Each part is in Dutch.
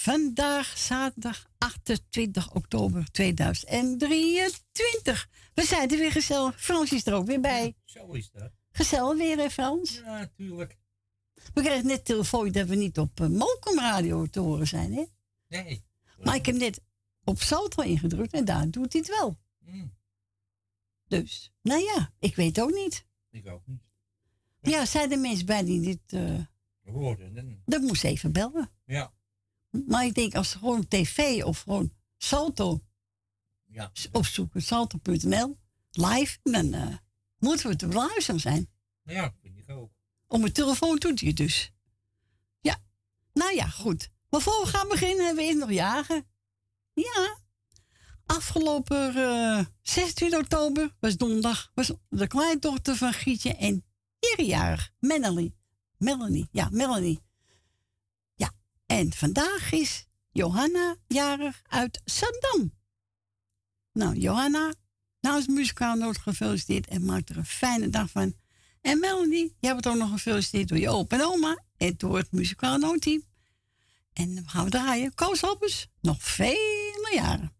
Vandaag zaterdag 28 oktober 2023. We zijn er weer gezellig. Frans is er ook weer bij. Zo is dat. Gezellig weer, hè Frans? Ja, natuurlijk. We kregen net telefoon dat we niet op uh, Radio te horen zijn, hè? Nee. Maar ik heb net op Salto ingedrukt en daar doet hij het wel. Mm. Dus, nou ja, ik weet ook niet. Ik ook niet. Ja, zijn de mensen bij die dit uh, hoorden? Dat moest even bellen. Ja. Maar ik denk als gewoon tv of gewoon Salto ja. opzoeken, salto.nl, live, dan uh, moeten we te beluisteren zijn. Ja, vind ik ook. Op mijn telefoon doet hij dus. Ja. Nou ja, goed. Maar voor we gaan beginnen hebben we eerst nog jagen. Ja. Afgelopen uh, eh, 26 oktober was donderdag, was de kleindochter van Gietje en jarig. Melanie. Melanie, ja, Melanie. En vandaag is Johanna jarig uit Zandam. Nou, Johanna, namens nou Muzikaal Noord gefeliciteerd en maak er een fijne dag van. En Melanie, jij wordt ook nog gefeliciteerd door je opa en oma en door het Muzikaal Noodteam. En dan gaan we draaien. Koos nog vele jaren.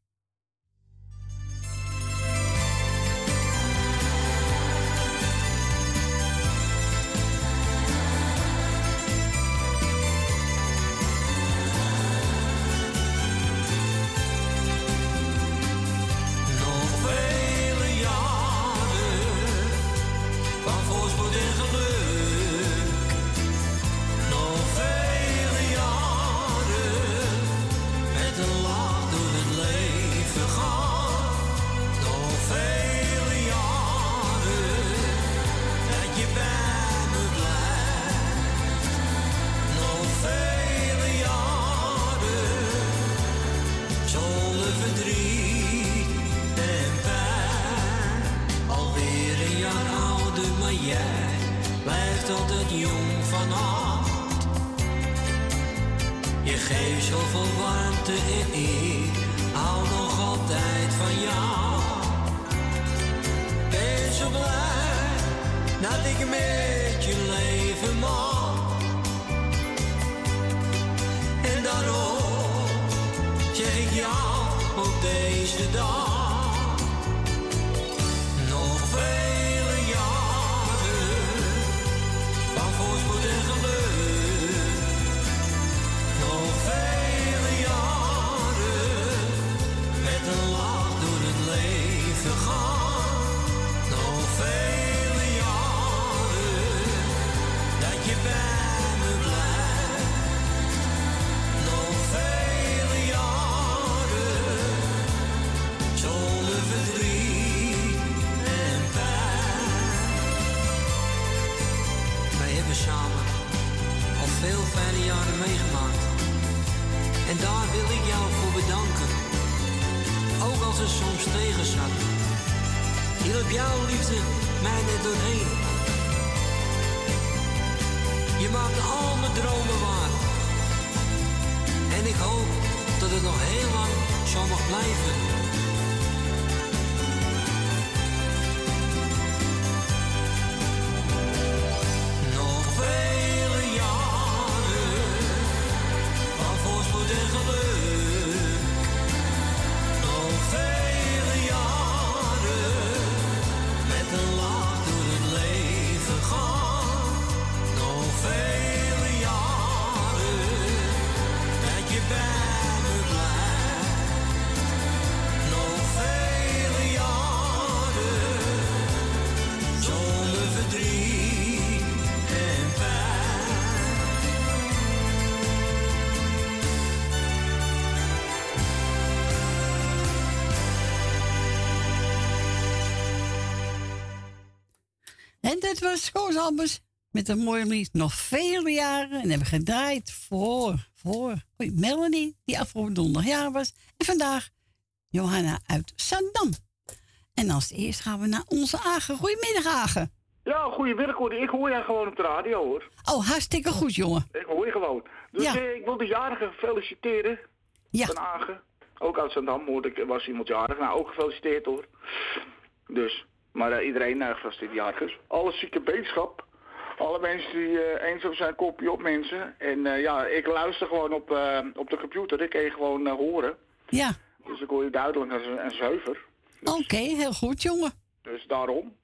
Koos met een mooi lied. Nog vele jaren. En hebben gedraaid voor, voor oei, Melanie, die afgelopen donderdag jaar was. En vandaag Johanna uit Zandam. En als eerst gaan we naar onze Agen. Goedemiddag, Agen. Ja, goedemiddag hoor. Ik hoor jij gewoon op de radio hoor. Oh, hartstikke goed, jongen. Ik hoor je gewoon. Dus Ja. eh, ik wil de jarigen feliciteren. Ja. Van Agen. Ook uit Zandam hoorde ik, was iemand jarig. Nou, ook gefeliciteerd hoor. Dus, maar eh, iedereen uh, gefeliciteerd jarigers. Alle zieke beterschap. Alle mensen die eh, eenzaam zijn, kopje op mensen. En eh, ja, ik luister gewoon op, eh, op de computer. Ik kan je gewoon eh, horen. Ja, Dus ik hoor je duidelijk en, en zuiver. oké, heel goed, jongen. Dus daarom.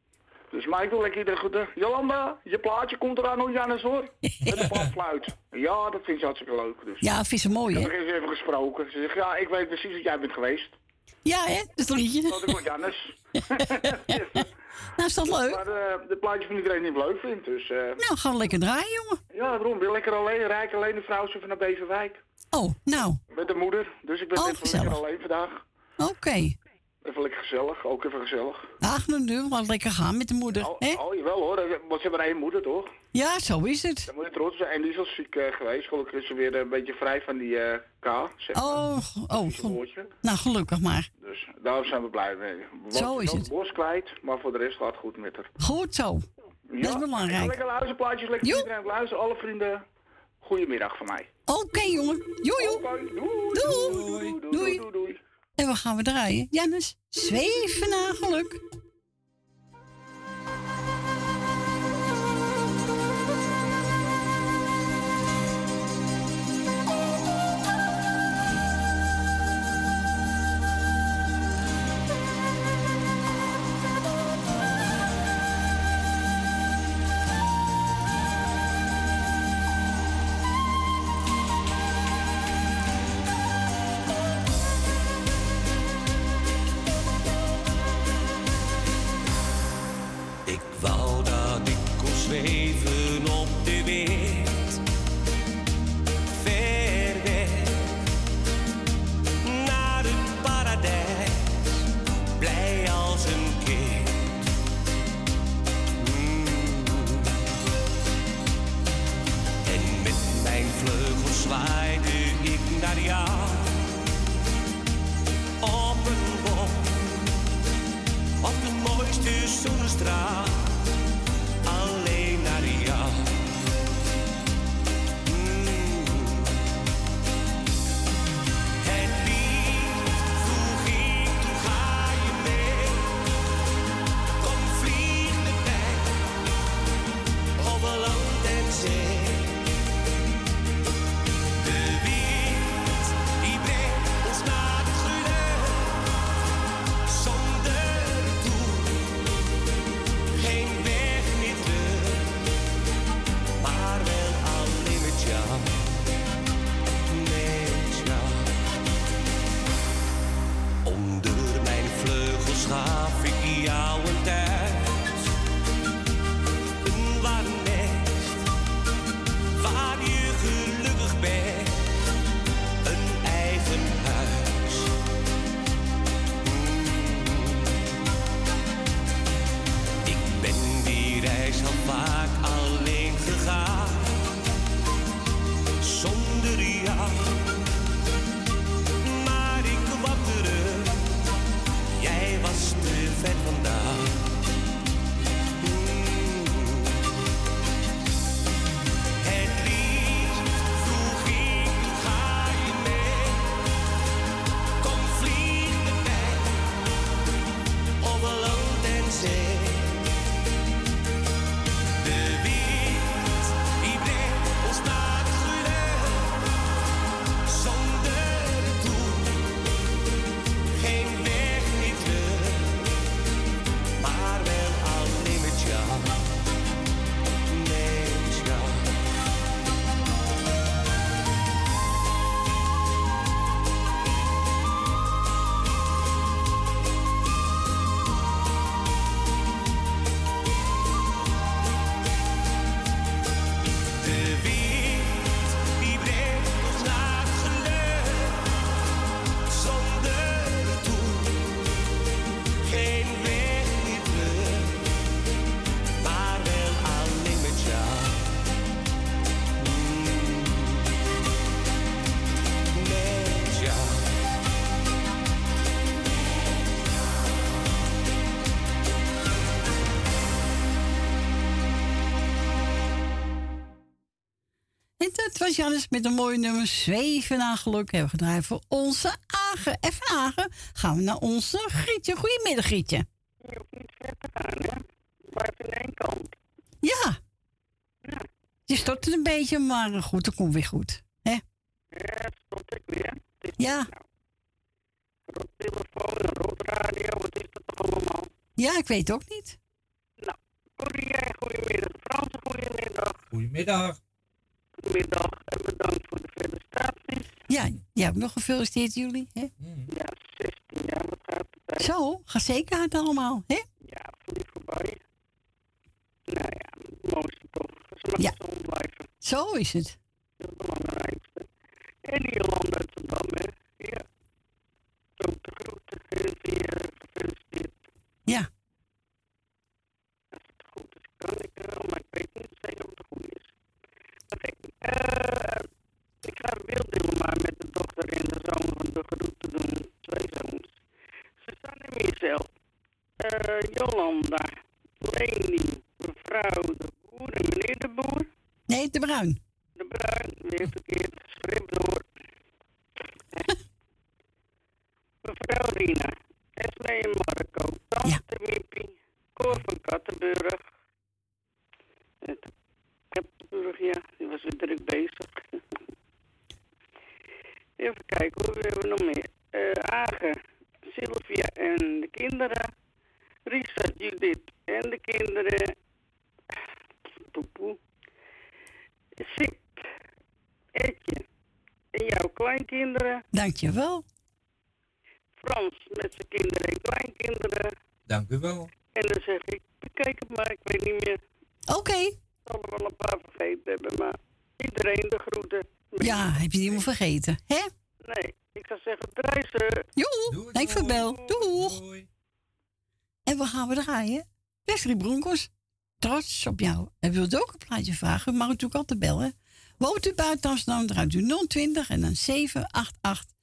Dus maar ik wil lekker iedereen goed. eh, Jolanda, je plaatje komt eraan Jannes hoor. Met een platfluit. Ja, dat vind je hartstikke leuk. Dus. Ja, vind ze mooi, Ik heb er eens even gesproken. Ze zegt, ja, ik weet precies dat jij bent geweest. Ja, hè? Dat is een liedje. Dat Jannes. Nou, is dat leuk? maar eh de plaatje van iedereen die het leuk vindt. Dus eh, Nou, gaan we lekker draaien, jongen. ja, daarom. Weer lekker alleen. Rijk alleen de vrouw even naar Beverwijk. Oh, nou, Met de moeder. Dus ik ben Oh, lekker alleen vandaag. oké. Even lekker gezellig. Ook even gezellig. Ach, nou, nu, laat lekker gaan met de moeder, Oh, hè? oh jawel hoor. Want ze hebben één moeder toch? Ja, zo is het. Dan moet je trots zijn. En die is al ziek eh, geweest. Gelukkig is ze weer een beetje vrij van die eh, K. Zeg maar. Oh, oh, nou, gelukkig maar. Dus daar zijn we blij mee. We Zo is het. bos kwijt, maar voor de rest gaat het goed met haar. Goed zo. Ja, is belangrijk. Lekker luisteren, plaatjes, lekker iedereen luisteren. Alle vrienden, goedemiddag van mij. Oké, jongen. Joe, joe. Doei. Doei. Doei. Doei. Doei. doei. En we gaan we draaien. Jannes, zweven naar geluk. Was Jannes met een mooie nummer 7 na geluk. Hebben we gedraaid voor onze Agen. En van Agen gaan we naar onze Grietje. Goedemiddag, Grietje. Je hoeft niet ver te gaan, hè? Blijf in één kant. Ja. Ja. Je stort een beetje, maar goed, dat komt weer goed. Hè? Ja, stond ik weer. Het is Ja. Nou, rot telefoon, een rot radio, wat is dat toch allemaal? Ja, ik weet ook niet. Corrie, jij goedemiddag. Frans, goedemiddag. Goedemiddag. Goedemiddag en bedankt voor de felicitaties. Ja, jij hebt nog gefeliciteerd, jullie. Hè? Mm. Ja, 16 jaar, wat gaat de tijd? Zo, ga zeker hard allemaal. Hè? Ja, vlieg voorbij. Nou ja, het mooiste toch. Ze mag Ja. blijven. Zo is het. Dat is het belangrijkste. En die Eh, Jolanda. Leni. Mevrouw de Boer en meneer de Boer. Nee, de bruin. De Bruin, weer verkeerd geschreven door. Mevrouw Rina, Esme en Marco, Tante Miepie, Cor van Kattenburg. Het Kattenburg, ja, die was weer druk bezig. Even kijken, hoe hebben we nog meer? Eh Agen, Sylvia en de kinderen. Risa, Judith en de kinderen. Poepoe. Sip, Etje en jouw Dankjewel. Frans met zijn kinderen en kleinkinderen. Dank u wel. En dan zeg ik, bekijk het maar, ik weet niet meer. Oké. Ik zal er wel een paar vergeten hebben, maar iedereen de groeten. Ja, heb je die niet vergeten. Hè? Nee, ik zou zeggen, draai ze. Joe, voor bel. Doeg. Doei. En we gaan we draaien. Wesley Broncos, trots op jou. En wilt u ook een plaatje vragen? U mag natuurlijk altijd bellen. Woont u buiten Amsterdam, draait u 020 en dan 788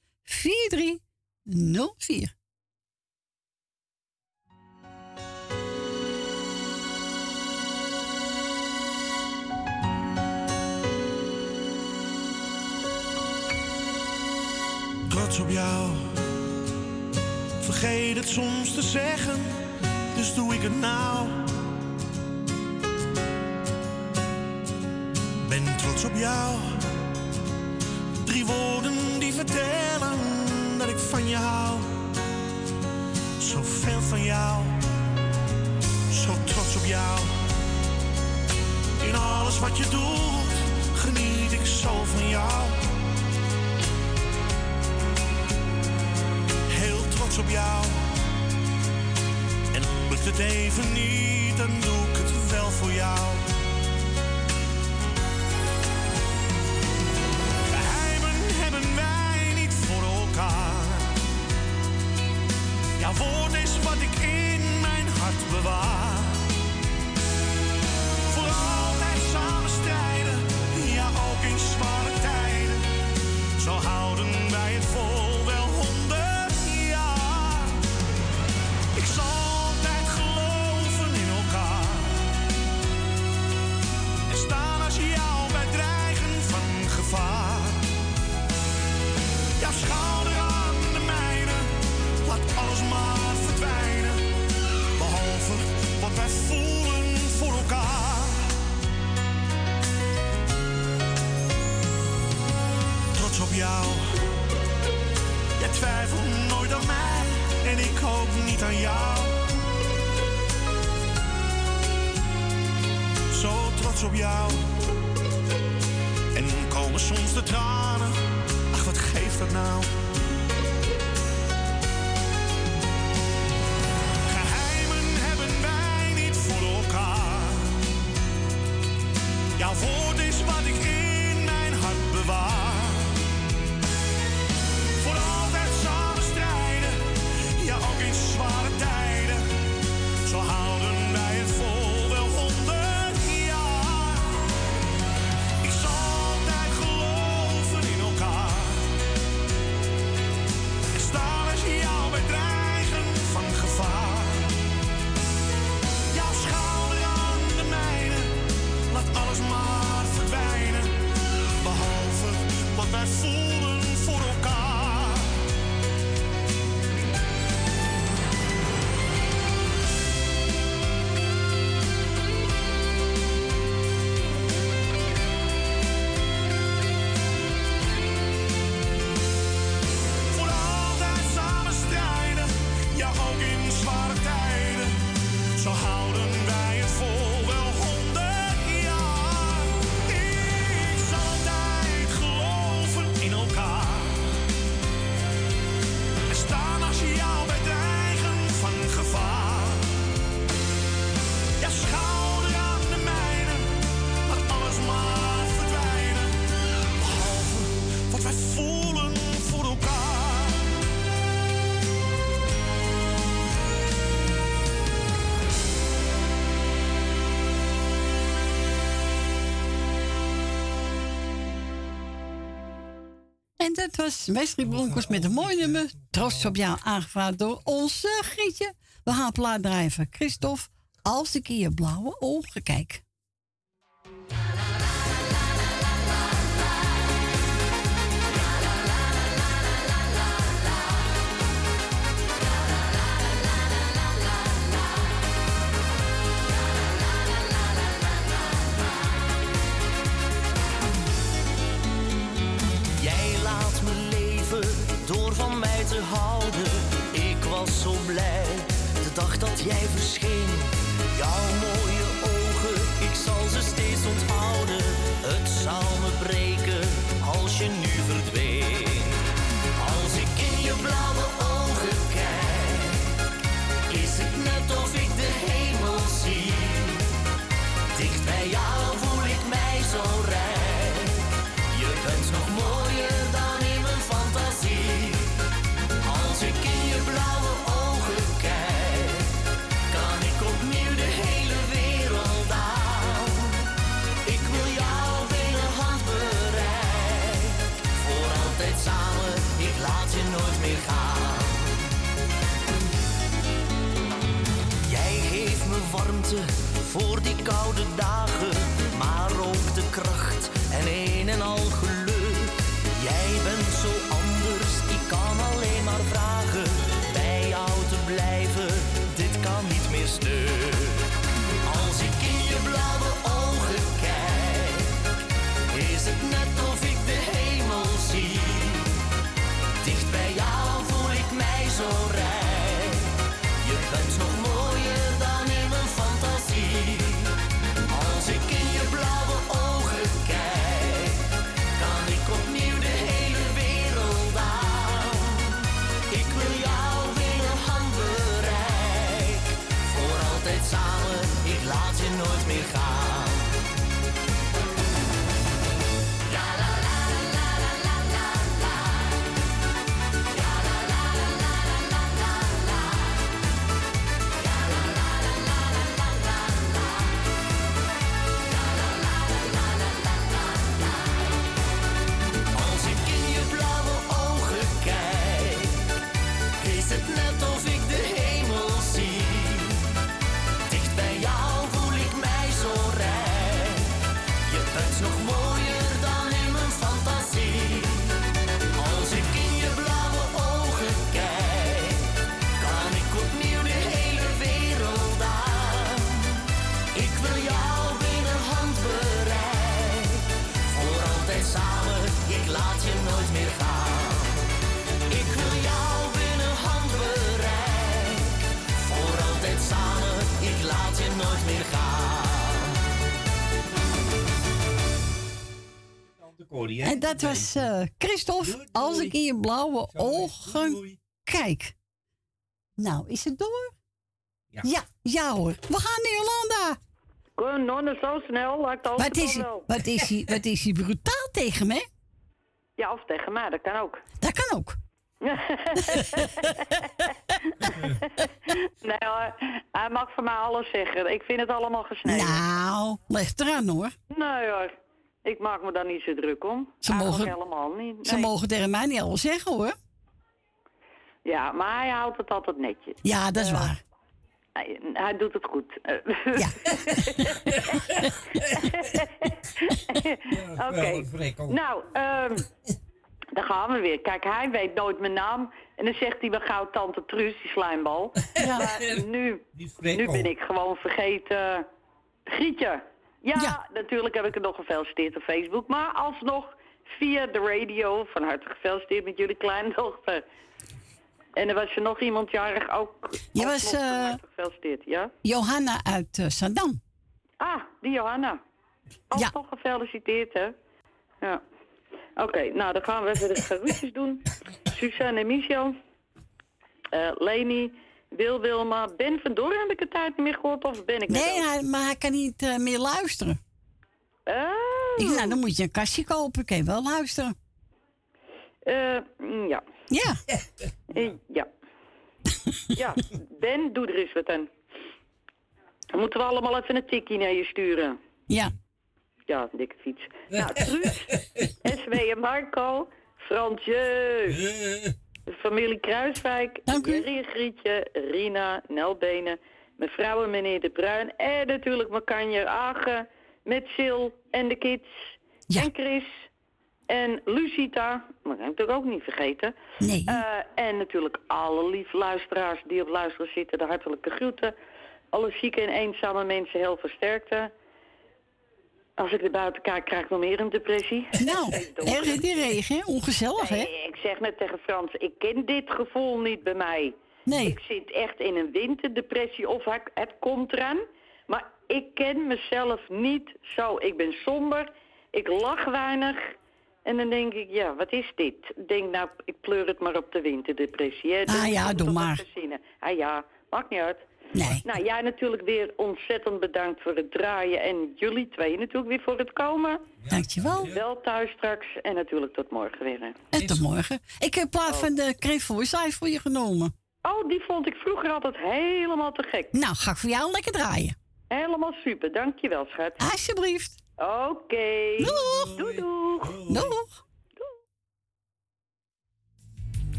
En dat was Wesley Bronkers met een mooi nummer. Trots op jou, aangevraagd door onze Gietje. We gaan plaat draaien van Christophe. Als ik in je blauwe ogen kijk. Dat jij verscheen. Voor die koude dagen, En dat was eh, Christophe. Doei, Als ik in je blauwe ogen kijk. Nou, is het door? Ja. Ja, ja hoor. We gaan naar Jolanda. Kom, nonne, zo snel. Wat is, wat, is hij, wat is hij brutaal tegen me? Ja, of tegen mij, dat kan ook. Dat kan ook. nee hoor, hij mag van mij alles zeggen. Ik vind het allemaal gesneden. Nou, leg eraan hoor. Nee hoor, ik maak me daar niet zo druk om. Ze Eigenlijk mogen- helemaal niet. Ze mogen tegen mij niet alles zeggen hoor. Ja, maar hij houdt het altijd netjes. Ja, dat is waar. Hij, hij doet het goed. Eh, Ja. Oké. Nou, ehm, Daar gaan we weer. Kijk, hij weet nooit mijn naam. En dan zegt hij wel gauw tante Truus, die slijmbal. Maar nu, nu al. ben ik gewoon vergeten. Grietje. Ja, Ja. natuurlijk heb ik het nog gefeliciteerd op Facebook. Maar alsnog via de radio. Van harte gefeliciteerd met jullie kleindochter. En er was er nog iemand jarig ook. Je was, eh, harte gefeliciteerd, ja? Johanna uit eh, Zandam. Ah, die Johanna. Alsnog gefeliciteerd, hè? Ja. Oké, nou dan gaan we even de groetjes doen. Suzanne en Michel. Eh, Leni, Wil Wilma, Ben van Doorn heb ik een tijd niet meer gehoord of ben ik Nee, hij- maar hij kan niet eh, meer luisteren. Oh. Ik nou, dan moet je een kastje kopen. Kun je wel luisteren. Eh, mm, ja. Ja, Eh, ja. ja, Ben, doe er eens wat aan. Dan moeten we allemaal even een tikkie naar je sturen. ja. Ja, een dikke fiets. Nou, Truus, SW en Marco, Fransje, de familie Kruiswijk, en Grietje, Rina, Nelbenen, mevrouw en meneer De Bruin en natuurlijk mijn kanjer Agen met Sil en de kids Ja. en Chris en Lucita, maar dat heb ik natuurlijk ook niet vergeten. Nee. Eh, en natuurlijk alle lieve luisteraars die op luisteren zitten, de hartelijke groeten. Alle zieke en eenzame mensen heel versterkte. Als ik er buiten kijk, krijg ik nog meer een depressie. Nou, erg in die regen, hè? Ongezellig, hè? Nee, ik zeg net tegen Frans, ik ken dit gevoel niet bij mij. Nee. Ik zit echt in een winterdepressie of het, komt eraan. Maar ik ken mezelf niet zo. Ik ben somber, ik lach weinig. En dan denk ik, ja, wat is dit? Ik denk, nou, ik pleur het maar op de winterdepressie. Hè. Ah moet ja, doe maar. Ah ja, maakt niet uit. Nee. Nou, jij natuurlijk weer ontzettend bedankt voor het draaien. En jullie twee natuurlijk weer voor het komen. Dankjewel. Wel thuis straks. En natuurlijk tot morgen weer. hè. En tot morgen. Ik heb plaat van de Live voor je genomen. Oh, die vond ik vroeger altijd helemaal te gek. Nou, ga ik voor jou lekker draaien. Helemaal super, dankjewel schat. Alsjeblieft. Oké. Doeg. Doei doeg. Doeg.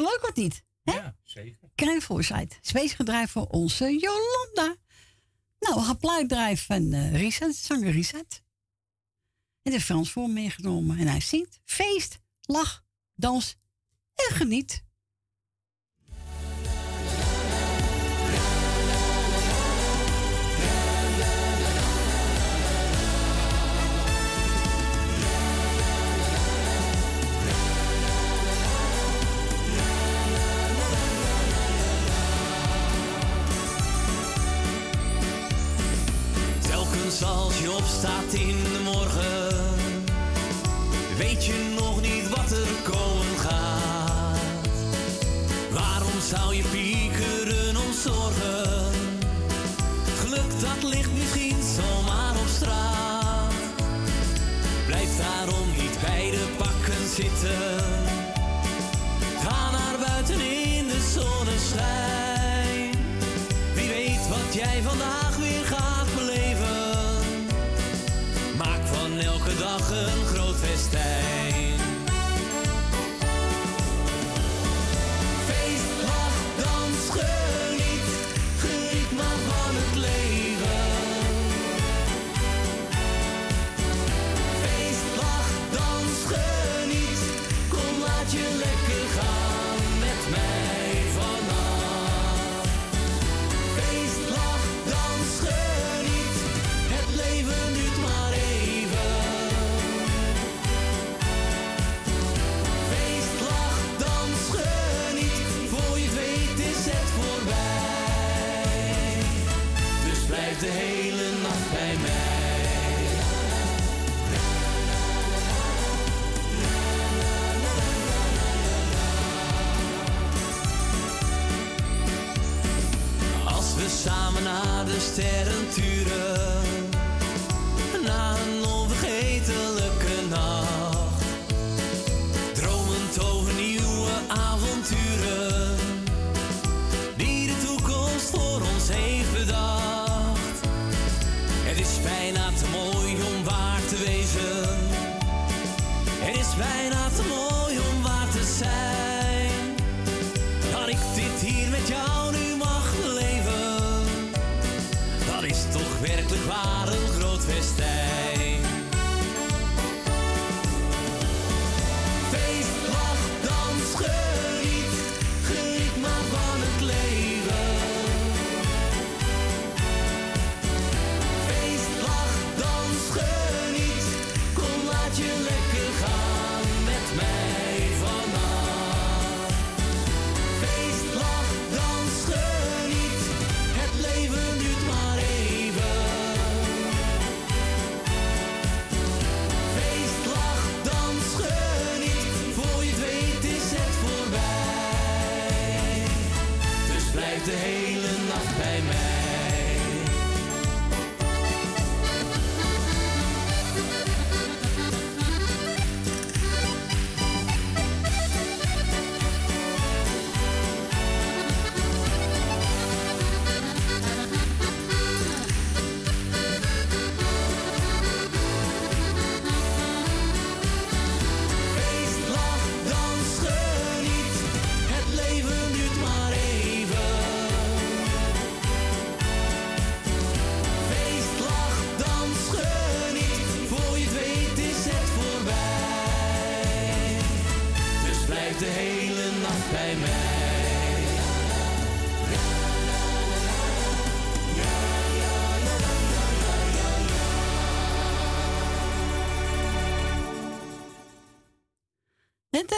Leuk of niet? Ja, zeker. Klein voorzijd. Space gedraaid voor onze Jolanda. Nou, we gaan plaat draaien van eh Richard, zanger Richard. En de Frans voor meegenomen. En hij zingt feest, lach, dans en geniet. Als je opstaat in de morgen, weet je nog niet wat er komen gaat. Waarom zou je piekeren om zorgen? Geluk dat ligt misschien zomaar op straat. Blijf daarom niet bij de pakken zitten. Ga naar buiten in de zonneschijn. Wie weet wat jij vandaag dag een groot festijn. We samen naar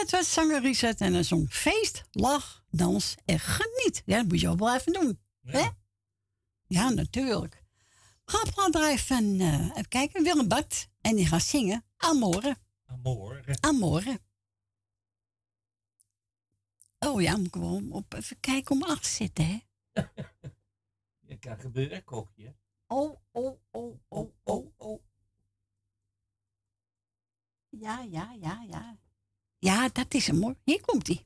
Dat was zanger Richard en een zong feest, lach, dans en geniet. Ja, dat moet je ook wel even doen. Hè? Ja. Ja, natuurlijk. We gaan van, eh, even kijken, Willem Bart. En die gaat zingen Amore. Amor. Amore. Oh ja, moet ik wel op, even kijken om achter te zitten, hè? Je kan gebeuren, kokje. Oh, oh, oh, oh, oh, oh. Ja, ja, ja, ja. Ja, dat is hem hoor. Hier komt hij.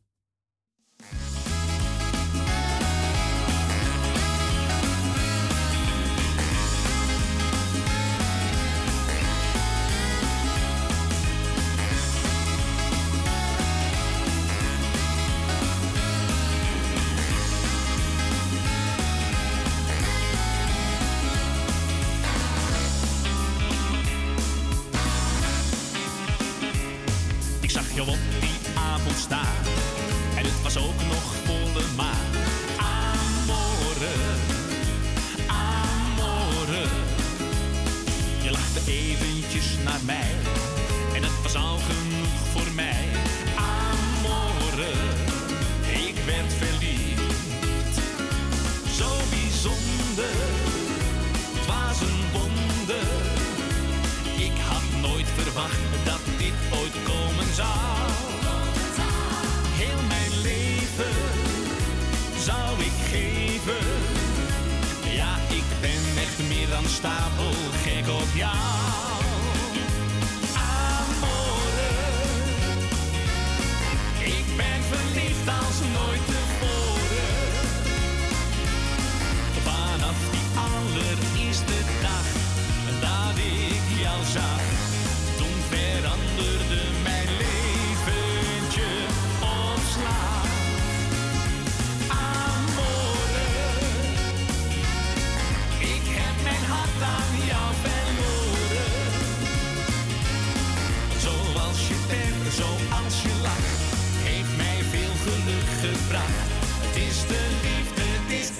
Zoals je lacht, heeft mij veel geluk gebracht. Het is de liefde, het is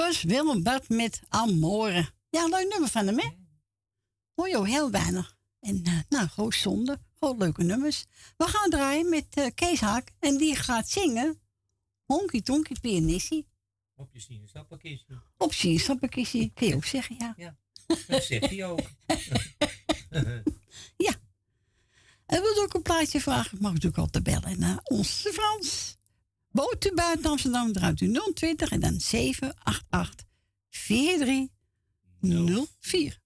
was Willem Bart met Amore. Ja, leuk nummer van hem, hè? Hoor je heel weinig. En eh, nou, gewoon zonde. Gewoon leuke nummers. We gaan draaien met eh, Kees Haak. En die gaat zingen. Honky Tonky Pianissie. Op je sinaasappelkistje. Op sinaasappelkistje. Kun je ook zeggen, ja. Ja, dat zegt hij ook. En wilt u ook een plaatje vragen? Mag natuurlijk altijd bellen naar onze Frans. Woont u buiten Amsterdam, draait u 020 en dan 788 4304.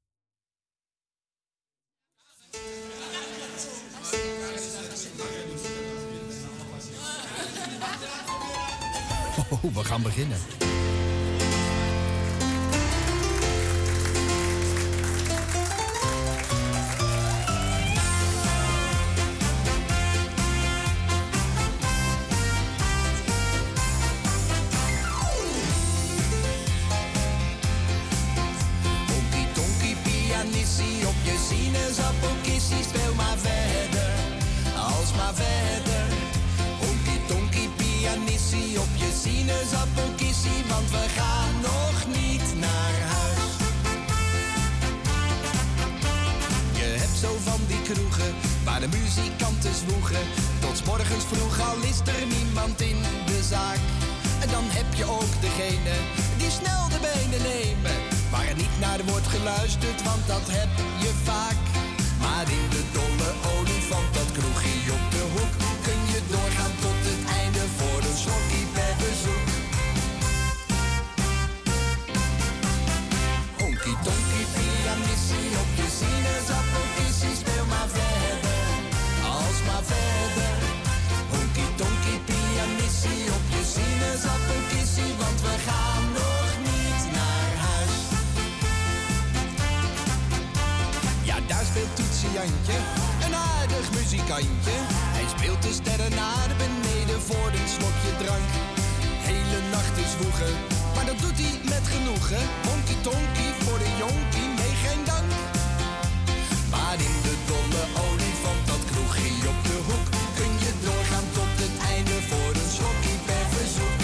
Oh, we gaan beginnen. Je sinaasappelkissie, speel maar verder, als maar verder. Honky tonky pianissie op je sinaasappelkissie, want we gaan nog niet naar huis. Je hebt zo van die kroegen waar de muzikanten zwoegen. Tot morgens vroeg al is er niemand in de zaak. En dan heb je ook degene die snel de benen nemen. Waar niet naar wordt geluisterd, want dat heb je vaak. Maar in de dolle een aardig muzikantje. Hij speelt de sterren naar beneden voor een slokje drank. Hele nacht is woegen, maar dat doet hij met genoegen. Honky tonky voor de jonkie, nee geen dank. Maar in de dolle olifant, dat kroegje op de hoek, kun je doorgaan tot het einde voor een slokje per verzoek.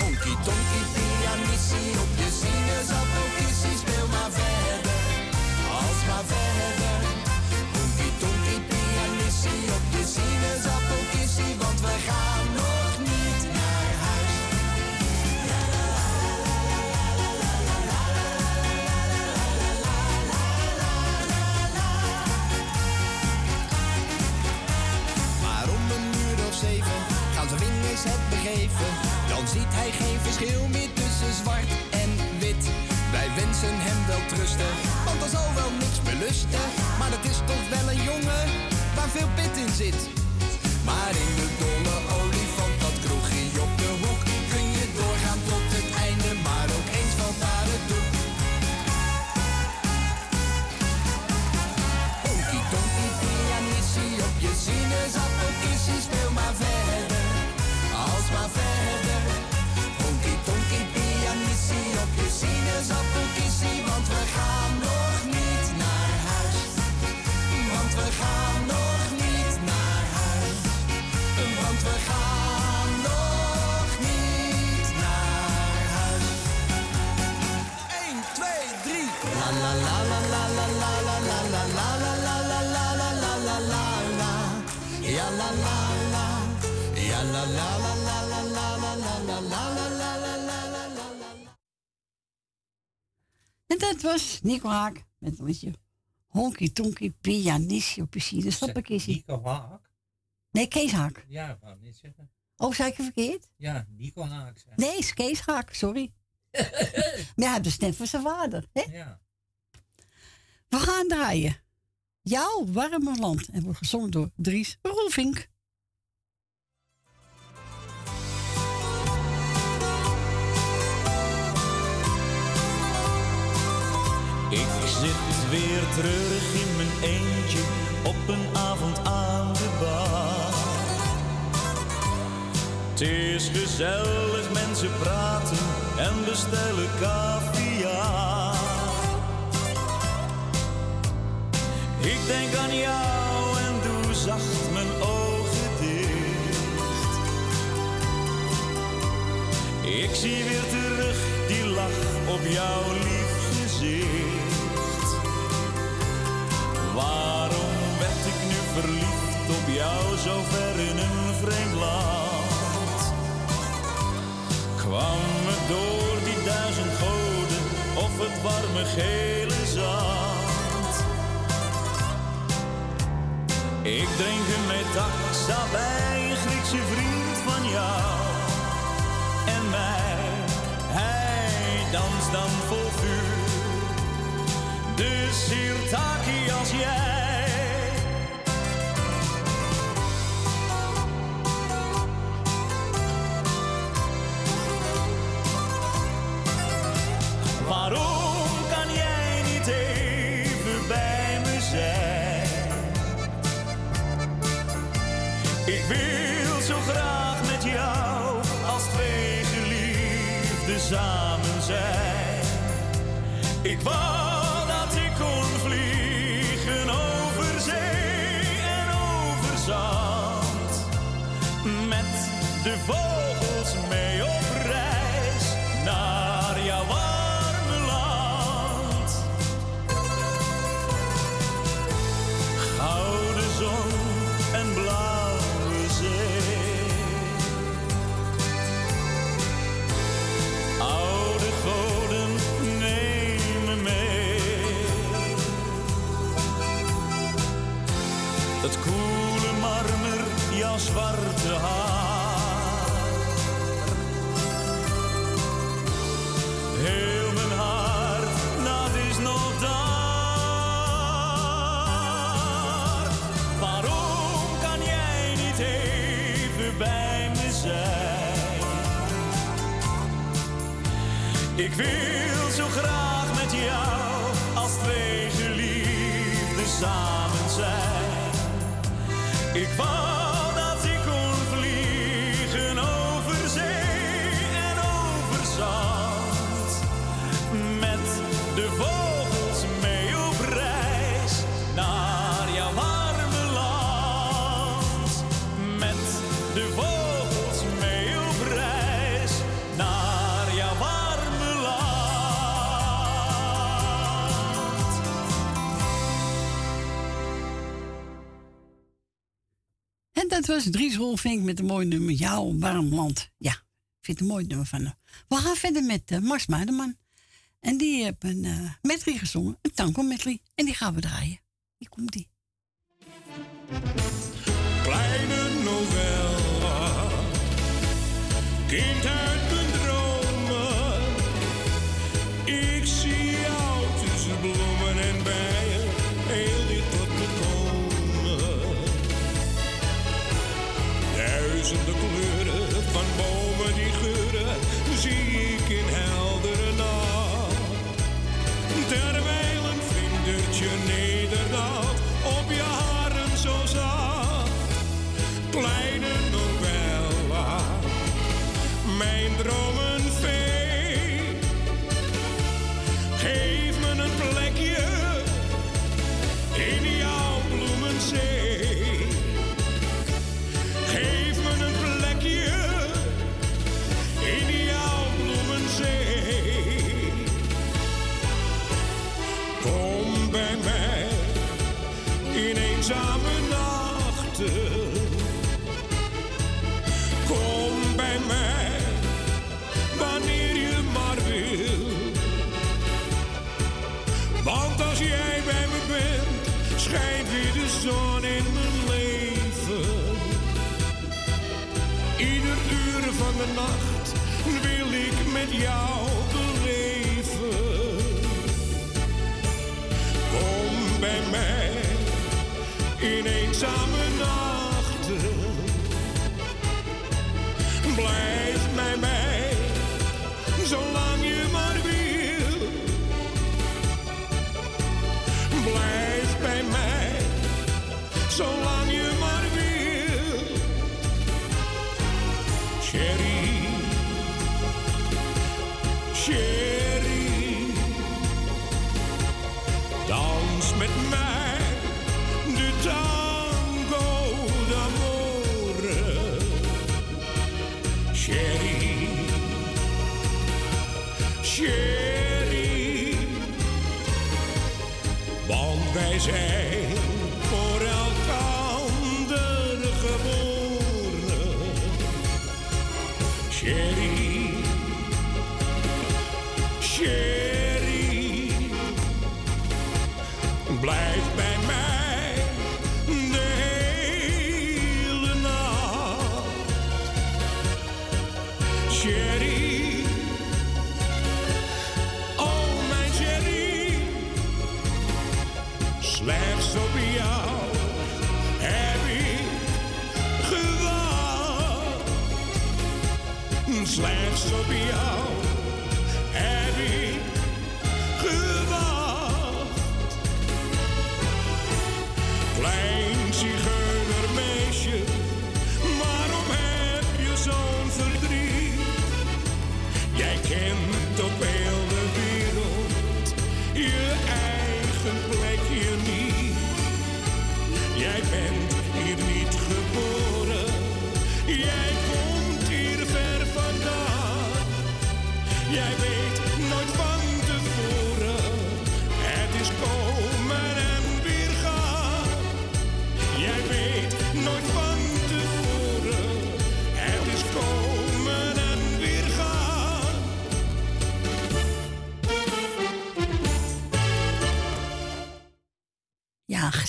Honky tonky, pianissie op je sinaasappel. Geen verschil meer tussen zwart en wit. Wij wensen hem wel trusten, want er zal wel niks belusten. Maar het is toch wel een jongen waar veel pit in zit. Maar in de dolle olifant, dat kroegje op de hoek, kun je doorgaan tot het einde, maar ook eens valt daar het doek. Tonky pianissie op je sinaasappelkissie, speel maar verder, want we gaan nog niet naar huis. Want we gaan nog niet naar huis. Want we gaan nog niet naar huis. 1, 2, 3. La la la la la la la la la la la la la la la la la la la la. La la la la la la la Dat was Nico Haak met een liedje Honky Tonky Pianissie op je sinaasappelkissie. Nico Haak? Nee, Kees Haak. Ja, ik wou niet zeggen. Oh, zei ik het verkeerd? Ja, Nico Haak. zei. Nee, is Kees Haak, sorry. maar hij heeft de stem van zijn vader. Hè? Ja. We gaan draaien. Jouw warme land. En wordt gezongen door Dries Roelvink. Ik zit weer terug in mijn eentje op een avond aan de bar. Het is gezellig, mensen praten en bestellen caviar. Ik denk aan jou en doe zacht mijn ogen dicht. Ik zie weer terug die lach op jouw lief gezicht. Waarom werd ik nu verliefd op jou zo ver in een vreemd land? Kwam het door die duizend goden of het warme gele zand? Ik drink een metaxa bij een Griekse vriend van jou en mij. Hij danst dan vuur. Dus Sirtaki als jij. Waarom kan jij niet even bij me zijn? Ik wil zo graag met jou als twee geliefden samen zijn. Ik wou de vogels mee op reis naar jouw warme land. Gouden zon en blauwe zee. Oude goden, neem me mee. Het koele marmer, jouw zwarte Ik wil zo graag met jou als twee geliefden samen zijn. Ik wou dat was Dries Holvink met een mooi nummer. Jouw warm land. Ja, ik vind een mooi nummer van. We gaan verder met eh, Mars Maederman. En die heeft een uh, gezongen. Een tango medley. En die gaan we draaien. Hier komt die. Kleine novella. Kind uit mijn dromen. Duizenden kleuren van bomen eenzame nachten. Kom bij mij wanneer je maar wil. Want als jij bij me bent, schijnt weer de zon in mijn leven. Ieder uur van de nacht wil ik met jou in eenzame nachten. Blijf bij mij,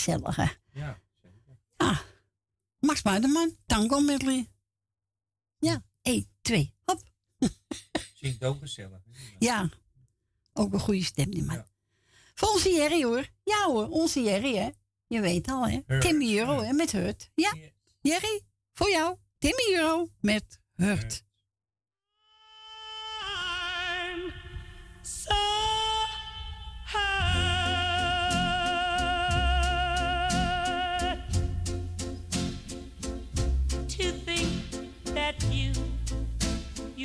Ja, gezellig hè. Ja, zeker. Ja. Max Muiderman, tango medley. Ja, 1, 2, hop. Zingt ook gezellig. Ja, ook een goede stem die man. Ja. Voor onze Jerry hoor. Ja hoor, onze Jerry hè. Je weet al hè. Hurt. Timmy Euro hè, met Hurt. Ja, Yes. Jerry, voor jou. Timmy Euro met Hurt. Hurt.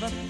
never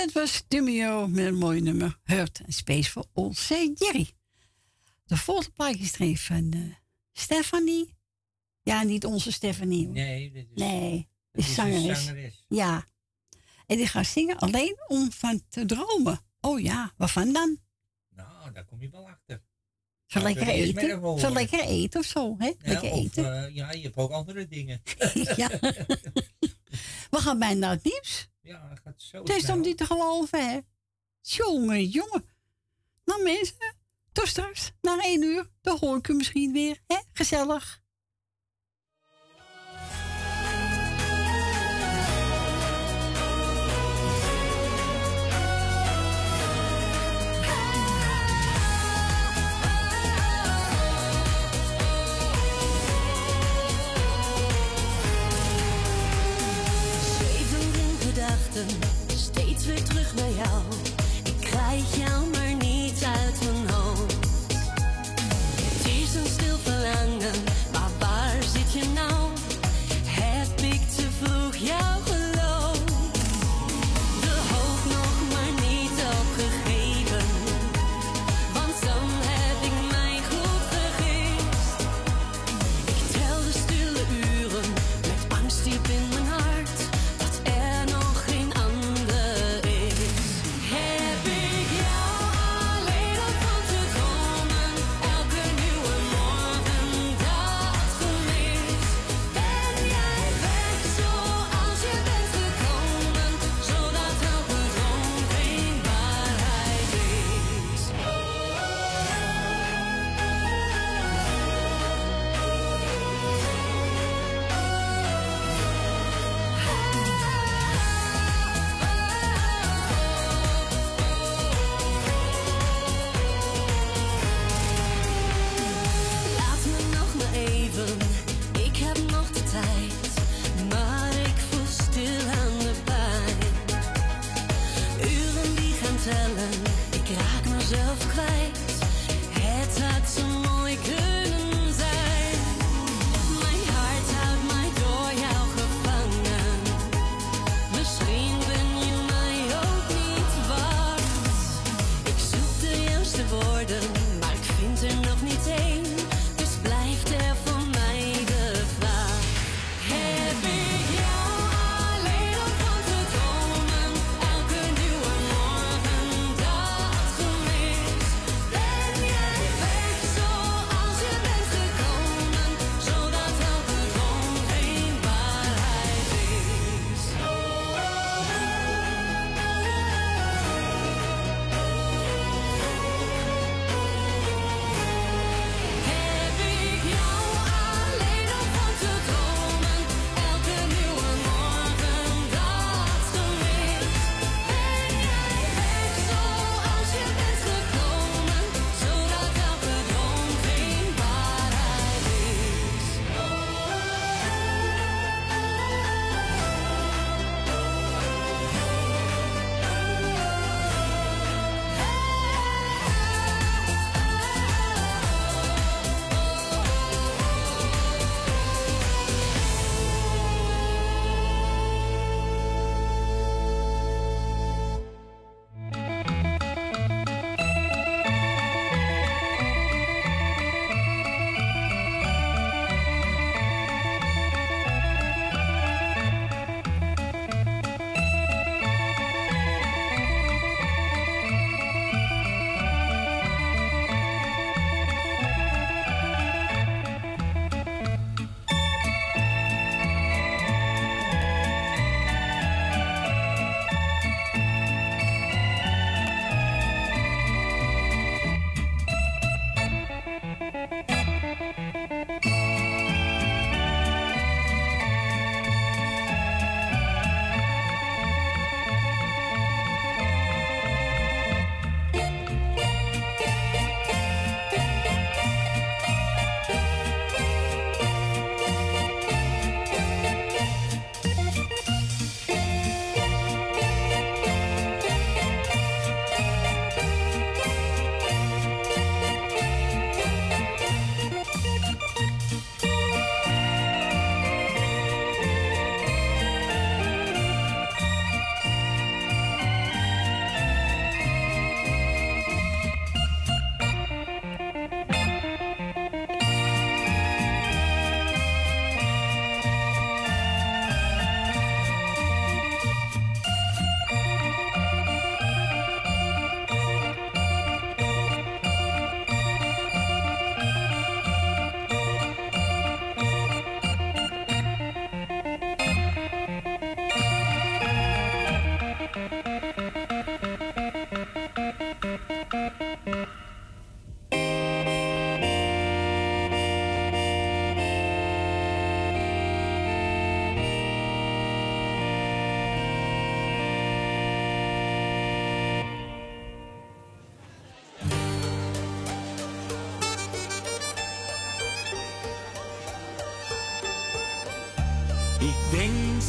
dat was Dumio met een mooi nummer. Hurt en Space voor onze Jerry. De volgende plaatje is een van eh, Stephanie. Ja, niet onze Stephanie. Nee, dit is, Nee, dit is zangeres. zangeres. Ja. En die gaat zingen alleen om van te dromen. Oh ja, waarvan dan? Nou, daar kom je wel achter. Van lekker eten? Van lekker eten of zo, hè? Ja, lekker of, eten. eh, ja, je hebt ook andere dingen. ja. We gaan bijna naar het nieuws. Ja, dat gaat zo Het is om niet te geloven, hè? Jongen, jongen. Nou mensen, tot straks, na één uur, dan hoor ik u misschien weer, hè? Gezellig. Gedachten,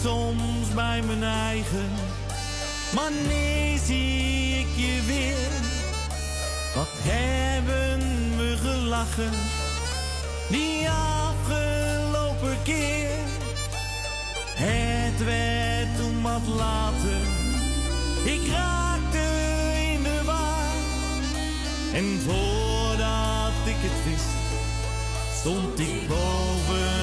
soms bij mijn eigen. Maar nee, zie ik je weer. Wat hebben we gelachen die afgelopen keer? Het werd toen wat later. Ik raakte in de war. En voordat ik het wist, stond ik boven.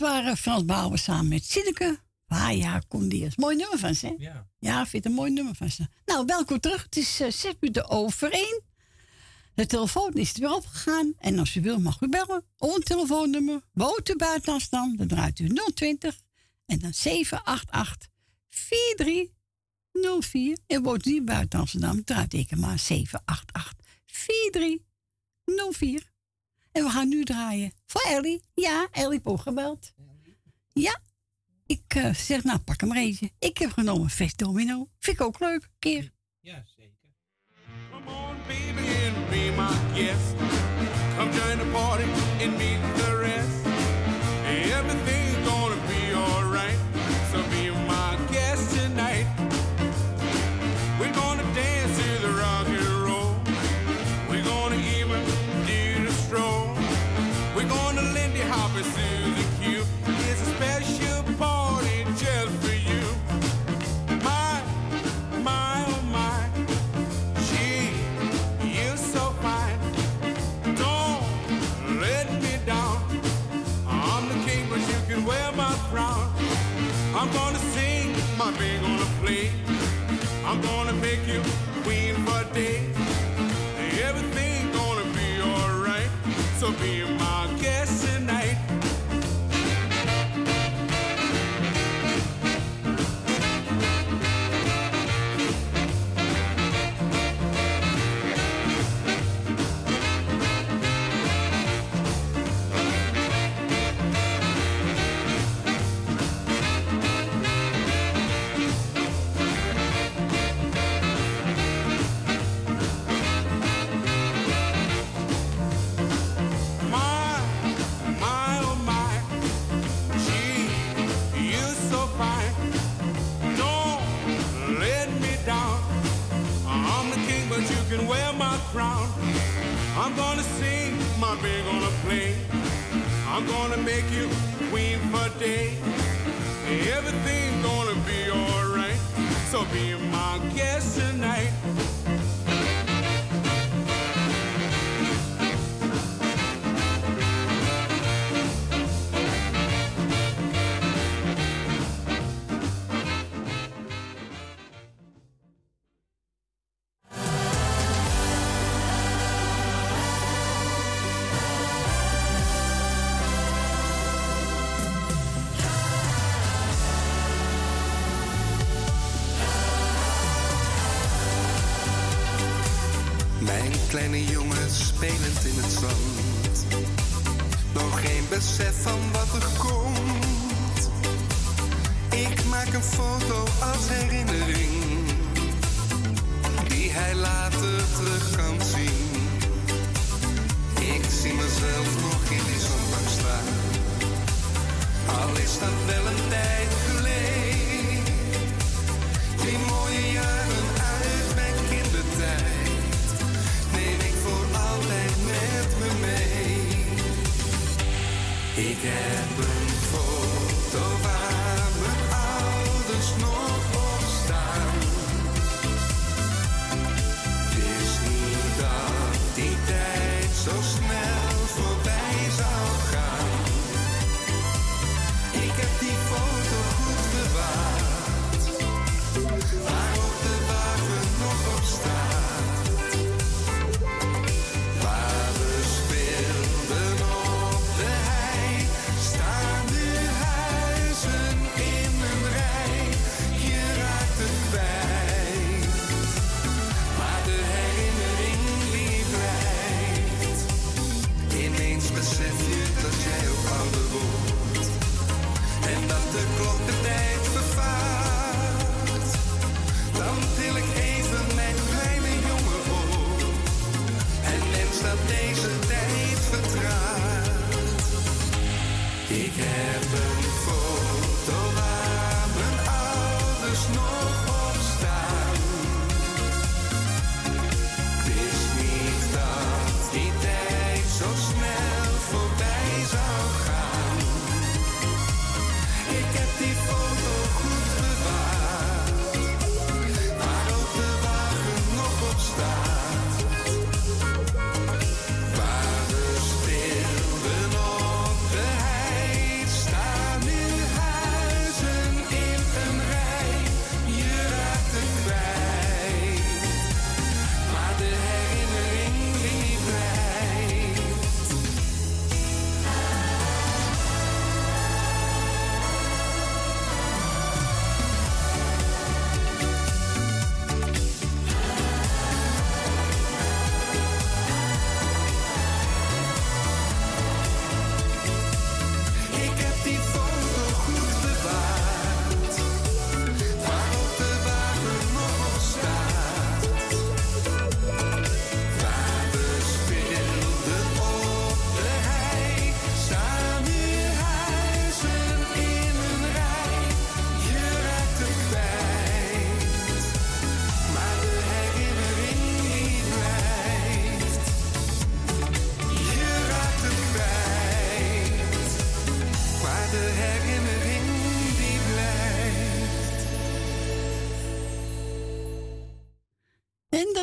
Waren Frans Bauer samen met Sineke. Ah ja, kom die eens. Mooi nummer van ze, hè? Ja. Ja, vind het een mooi nummer van ze. Nou, welkom terug. Het is eh, zes minuten over één. De telefoon is er weer opgegaan. En als u wil, mag u bellen. Ons telefoonnummer. Woont u buiten Amsterdam, dan draait u 020. En dan 788 4304. En woont u buiten Amsterdam, draait ik maar 788 4304. En we gaan nu draaien voor Ellie. Ja, Ellie heeft ook gebeld. Ja. Ik eh, zeg, nou, pak hem eentje. Ik heb genomen Vest Domino. Vind ik ook leuk. Een keer. Ja, zeker. baby, and be my guest. Come join the party and meet the rest. Everything's So be can wear my crown. I'm gonna sing, my band gonna play. I'm gonna make you queen for day. Everything's gonna be alright. So be my guest tonight.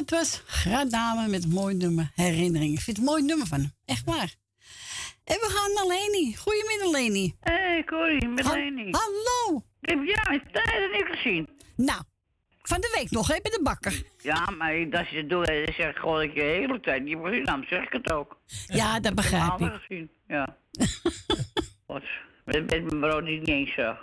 Dat was Gradame met een mooi nummer Herinnering. Ik vind het een mooi nummer van hem. Echt waar. En we gaan naar Leni. Goedemiddag, Leni. Hé, hey, Corrie, met Ha- Leni. Hallo. Ik heb jou in tijden niet gezien. Nou, van de week nog, hè, bij de bakker. Ja, maar dat je het doet, dan zeg ik gewoon dat je de hele tijd niet gezien Dan zeg ik het ook. Ja, dat begrijp Ik heb ik. altijd gezien, ja. Wat? Met, met mijn brood niet eens zag.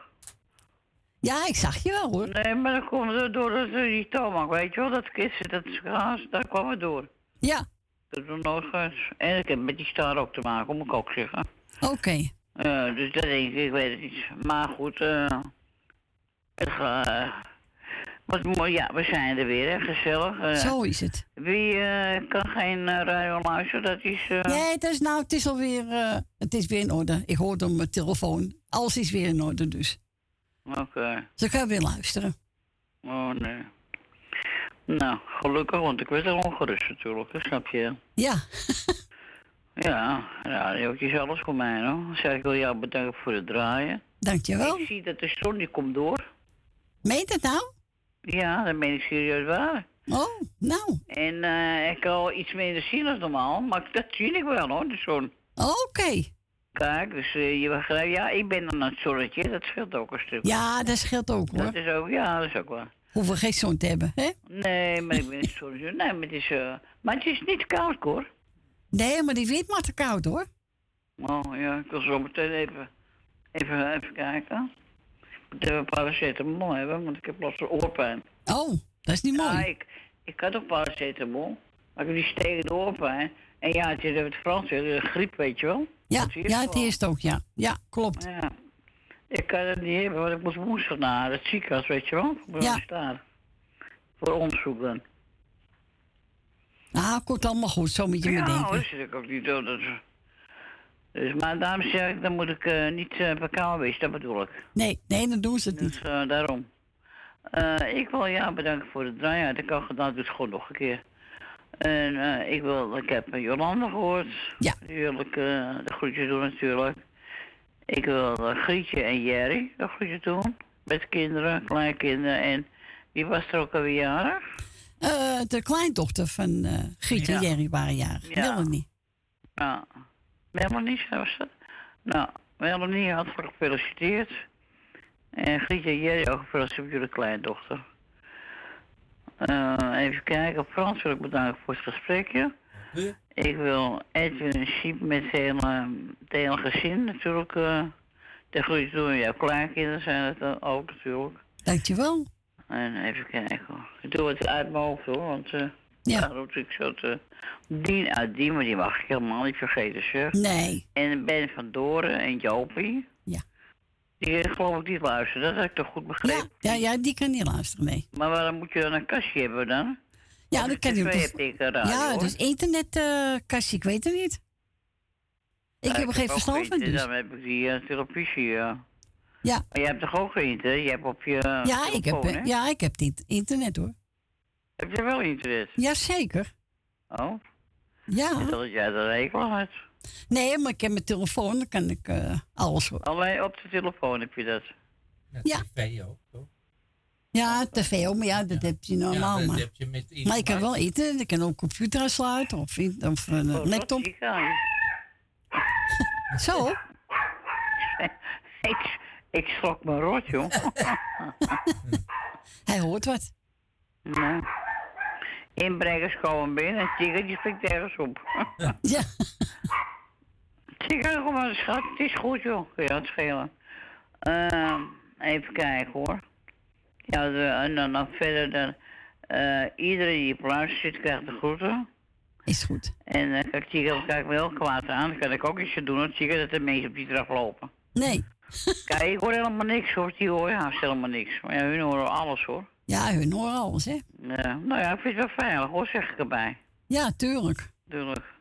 Ja, ik zag je wel, hoor. Nee, maar dat komt door dat, eh, die tomac, weet je wel, dat kist, dat gaas, daar kwam het door. Ja. Dat is nog nooit geweest. En ik heb met die star ook te maken, moet ik ook zeggen. Oké. Eh, dus dat denk ik, ik weet het niet. Maar goed, eh. het gaat. wat mooi, ja, we zijn er weer, hè, gezellig. eh. Zo is het. Wie eh, kan geen eh, radio luisteren? Dat is. eh, Nee, het is nou, het is alweer, eh, het is weer in orde. Ik hoorde op mijn telefoon. Alles is weer in orde, dus. Oké. Ze kan weer luisteren. Oh nee. Nou, gelukkig, want ik werd er ongerust natuurlijk, hè, snap je? Ja. Ja, radiootje is alles voor mij, hoor. Zeg ik wil jou bedanken voor het draaien. Dankjewel. Ik zie dat de zon die komt door. Meent het nou? Ja, dat ben ik serieus waar. Oh, nou. En eh, ik al iets minder zien dan normaal, maar dat zie ik wel hoor, de zon. Oké. Kijk, dus eh, je begrijpt, ja, ik ben dan het zonnetje, dat scheelt ook een stuk. Ja, dat scheelt ook, hoor. Dat is ook, ja, dat is ook waar. Hoeven geen zon te hebben, hè? Nee, maar ik ben niet zonnetje. Nee, maar het is, eh, maar het is niet koud hoor. Nee, maar die wind maar te koud, hoor. Oh ja, ik wil zo meteen even, even, even kijken. Ik moet even paracetamol hebben, want ik heb last van oorpijn. Oh, dat is niet mooi. Ja, ik, ik had ook paracetamol, maar ik heb die stekende oorpijn. En ja, het is het Frans, de griep, weet je wel. Ja, Dat je ja, het eerst ook, ja. Ja, klopt. Ja. Ik kan het niet hebben, want ik moet woensdag naar het ziekenhuis, weet je wel? Voor Ja. Daar. Voor onderzoek dan. Ah, komt allemaal goed, zo moet je me ja, denken. dat zit ik ook niet zo. Dat... Dus, maar daarom zeg ik, dan moet ik eh, niet uh, verkouden wezen, dat bedoel ik. Nee, nee, dan doen ze het niet. Dus eh, daarom. Eh, ik wil jou bedanken voor het draaien. Dat ik al gedaan, het gewoon nog een keer. En eh, ik, wil, ik heb Jolanda gehoord. Ja. Natuurlijk, eh, de groetjes doen natuurlijk. Ik wil eh, Grietje en Jerry de groetjes doen. Met kinderen, kleinkinderen. En wie was er ook alweer jarig? Eh, de kleindochter van eh Grietje Ja. en Jerry waren jarig. Ja. Melanie. Ja. Melanie, was dat? Nou, Melanie hartelijk gefeliciteerd. En Grietje en Jerry ook gefeliciteerd met jullie kleindochter. Eh, even kijken, Frans wil ik bedanken voor het gesprekje. Ik wil Edwin en Siep met het hele, het hele gezin natuurlijk eh de groeten doen. Jouw kleinkinderen zijn het dan ook natuurlijk. Dankjewel. En even kijken. Ik doe het uit mijn hoofd hoor, want eh Ja. daar roep ik zo te... Dien uit Dien, maar die mag ik helemaal niet vergeten zeg. Nee. En Ben van Doren en Jopie. Die eh, geloof ik niet luisteren, dat heb ik toch goed begrepen. Ja, ja, die kan niet luisteren, nee. Maar waarom moet je dan een kastje hebben dan? Ja, Of dat kan je ook. radio, Ja, hoor. dus internetkastje, ik weet het niet. Ik Ja, heb er geen verstand van, dus. Dan heb ik die eh, televisie, ja. Ja. Maar jij hebt toch ook geen internet? Je hebt op je Ja, ik heb, eh, hè? ja, ik heb dit internet, hoor. Heb je wel internet? Jazeker. Oh, Ja. ik dat jij de rekel had. Nee, maar ik heb mijn telefoon, dan kan ik eh, alles horen. Alleen op de telefoon heb je dat. Ja. tv ook, toch? Ja, tv ook, maar ja, dat heb je normaal. dat maar. heb je met maar ik kan wel internet, ik kan ook computer aansluiten of, of een Oh, laptop. dat ik. Zo. ik, ik schrok me rot, joh. Hij hoort wat. Nee. Inbrengers komen binnen en Tigger die springt ergens op. ja. Maar, schat. Het is goed, joh. Kun je het schelen. Ehm, even kijken, hoor. Ja, de, en dan, dan verder, dan, eh, iedereen die op luister zit, krijgt de groeten. Is goed. En uh, kijk, Tigger kijkt me heel kwaad aan. Dan kan ik ook iets aan doen, want Tigger dat de mensen op die trap lopen. Nee. Kijk, ik hoor helemaal niks, hoor. Die hoor haast helemaal niks. Maar ja, hun horen alles, hoor. Ja, hun horen alles, hè? Ja, nou ja, ik vind het wel veilig, hoor, zeg ik erbij. Ja, tuurlijk. Tuurlijk.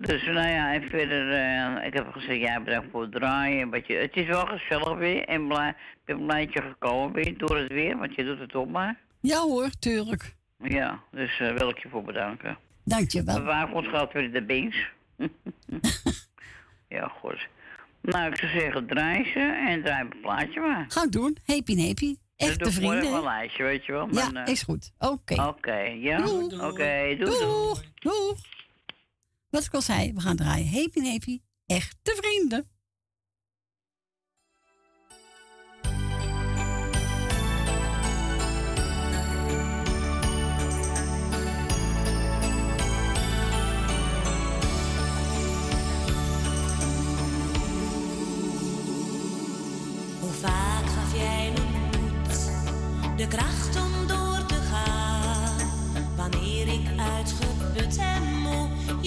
Dus nou ja, even verder, eh, ik heb gezegd, ja, bedankt voor het draaien. Wat je, het is wel gezellig weer en blij, ik ben blij dat je gekomen bent door het weer, want je doet het op maar. Ja hoor, tuurlijk. Ja, dus uh, wil ik je voor bedanken. Dankjewel. Waar komt geld weer de beens. ja, goed. Nou, ik zou zeggen, draai ze en draai een plaatje maar. Ga ik doen. Happy happy. Echte vrienden. Een lijstje, weet je wel. Ja, eh, is goed. Oké. Oké, ja. Oké, doe doei. Doeg. doeg. Wat ik al zei, we gaan draaien. Happy echt echte vrienden. Hoe vaak gaf jij me de kracht?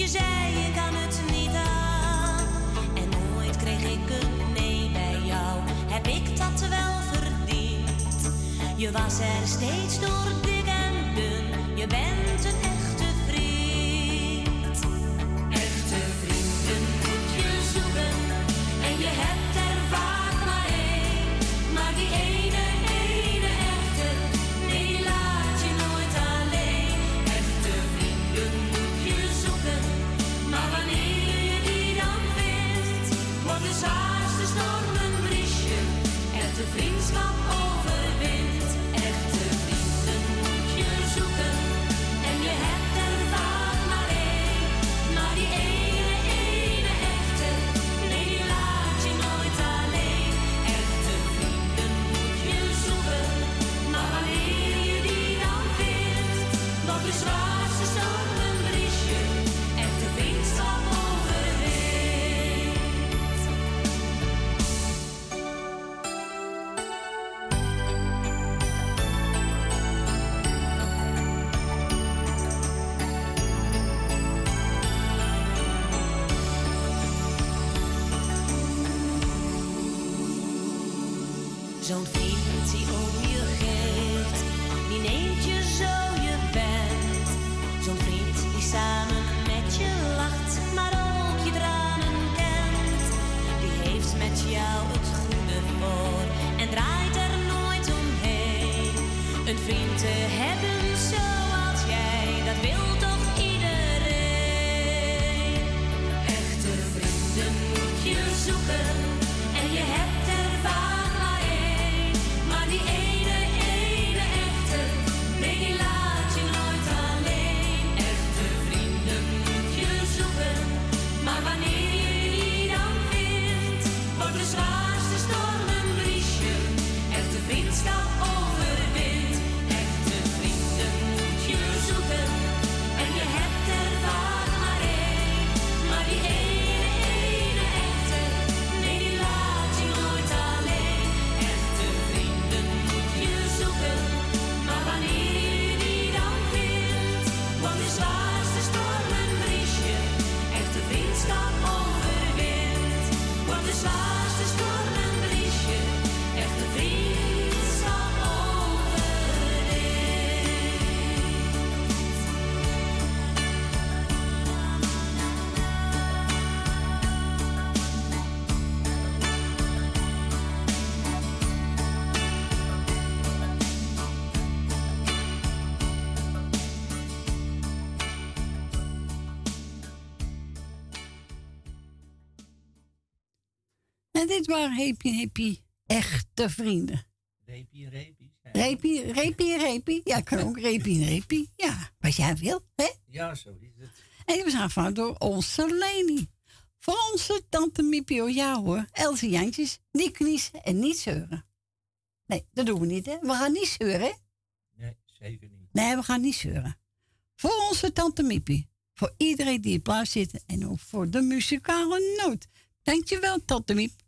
Je zei je kan het niet aan. En nooit kreeg ik een nee bij jou. Heb ik dat wel verdiend? Je was er steeds door dik en dun. Je bent een En dit waren Happy Happy echte vrienden. Repie, repie. Repie, repie, repie. Ja, ik kan ook repie, repie. Ja, wat jij wil, hè? Ja, zo is het. En we zijn van door onze Leni. Voor onze tante Mipio, oh, ja hoor. Elsie Jantjes, niet kniezen en niet zeuren. Nee, dat doen we niet, hè? We gaan niet zeuren, hè? Nee, zeker niet. Nee, we gaan niet zeuren. Voor onze tante Miepie. Voor iedereen die in plaats zit en ook voor de muzikale noot. Dankjewel, tante Miep.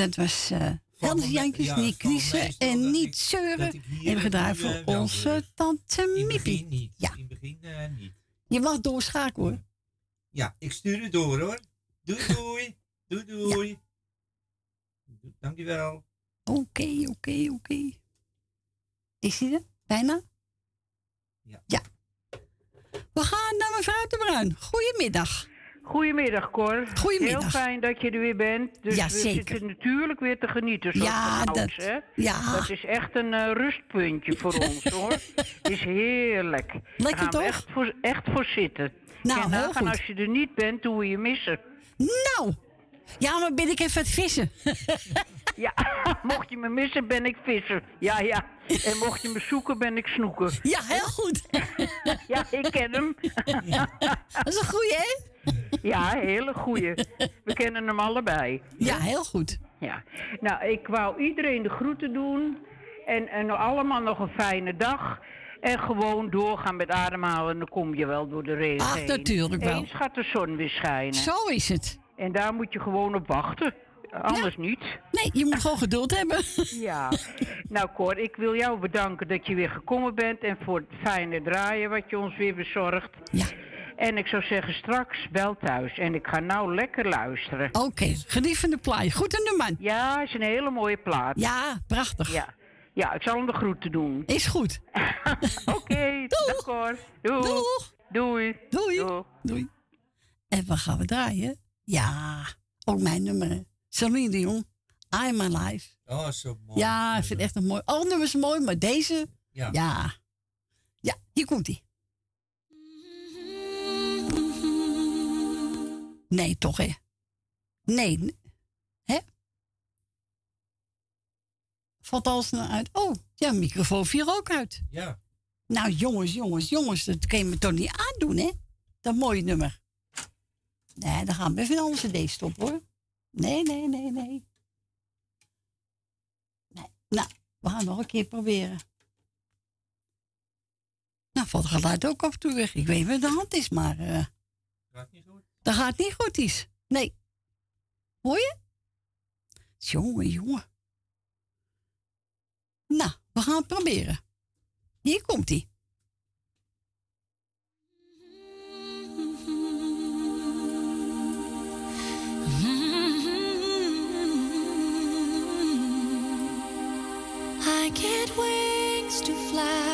Dat was eh Helder Jantjes, ja, niet kniezen en dat niet zeuren. gedaan nu, voor eh, onze tante In het Mippie. begin niet. Ja. In het begin eh, niet. Je mag doorschakelen hoor. Ja, ik stuur het door hoor. Doei doei. Doei doei. Dankjewel. Oké, oké, oké. Is hij er? Bijna? Ja. We gaan naar mevrouw de Bruin. Goedemiddag. Goedemiddag, Cor. Goedemiddag. Heel fijn dat je er weer bent. Dus Ja, we zeker. zitten natuurlijk weer te genieten. zoals Ja, vanouds, dat- hè? ja. Dat is echt een eh, rustpuntje voor ons, hoor. is heerlijk. Lekker gaan toch? we echt voor, echt voor zitten. Nou, en heel nagaan, goed. als je er niet bent, doen we je missen. Nou, ja, maar ben ik even het vissen? Ja, mocht je me missen, ben ik visser. Ja, ja. En mocht je me zoeken, ben ik snoeker. Ja, heel goed. ja, ik ken hem. Dat is een goeie, hè? Ja, hele goeie. We kennen hem allebei. Ja, heel goed. Ja. Nou, ik wou iedereen de groeten doen. En, en allemaal nog een fijne dag. En gewoon doorgaan met ademhalen. Dan kom je wel door de regen Ach, natuurlijk wel. Eens gaat de zon weer schijnen. Zo is het. En daar moet je gewoon op wachten. Anders niet. Nee, je moet gewoon geduld hebben. Ja. Nou, Cor, ik wil jou bedanken dat je weer gekomen bent. En voor het fijne draaien wat je ons weer bezorgt. Ja. En ik zou zeggen, straks bel thuis. En ik ga nou lekker luisteren. Oké, geniet van de plaai. Goed aan de man. Ja, is een hele mooie plaat. Ja, prachtig. Ja. Ja, ik zal hem de groeten doen. Is goed. Oké, dag Cor. Doeg. Doeg. Doei. Doei. Doeg. Doei. En wat gaan we draaien? Ja, ook mijn nummer. Celine Dion, I'm Alive. Oh, zo mooi. Ja, ik vind het echt een mooi. Alle nummers mooi, maar deze, Ja. ja. Ja, hier komt ie. Nee, toch hè? Nee. Hè? Valt alles nou uit? Oh, ja, microfoon viel ook uit. Ja. Nou, jongens, jongens, jongens, dat kun je me toch niet aandoen, hè? Dat mooie nummer. Nee, dan gaan we even een andere cd stoppen, hoor. Nee, nee, nee, nee. Nee. Nou, we gaan nog een keer proberen. Nou, valt het geluid ook af en toe weg. Ik weet wat de hand is, maar... eh Gaat niet goed? dat gaat niet goed, is. Nee. Hoor je? Jongen, jongen. Nou, we gaan het proberen. Hier komt ie. I get wings to fly.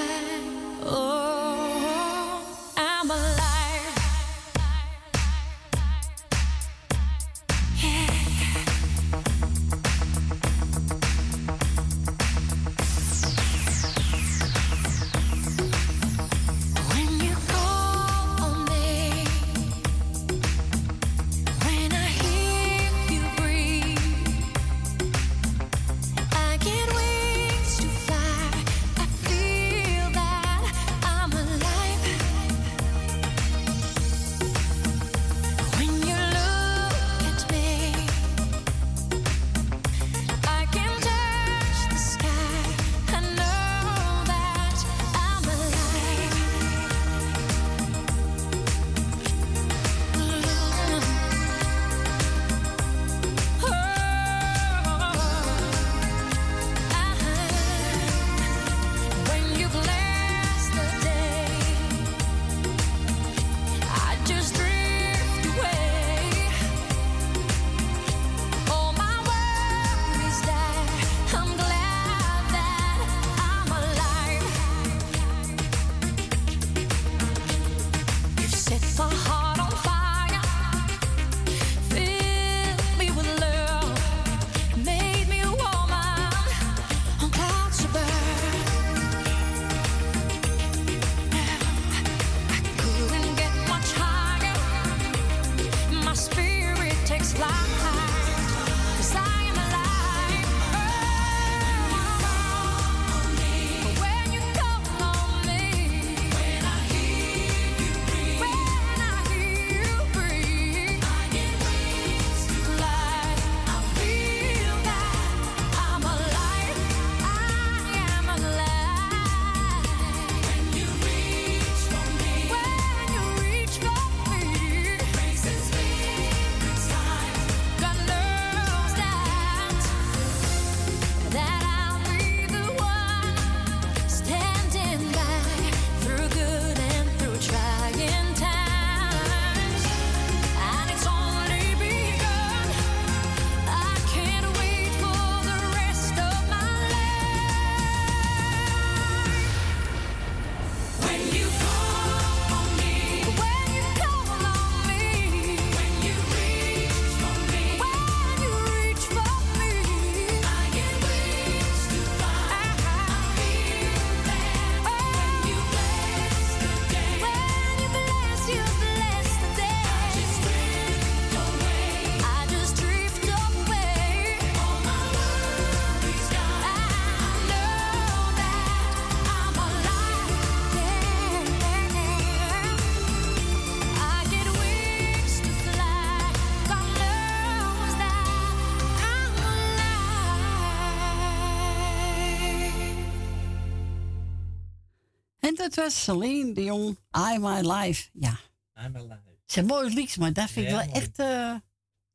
Was Celine Dion, I My Life. Ja, I'm alive. het zijn mooie liedjes, maar dat vind ik Ja, wel mooi. echt, eh,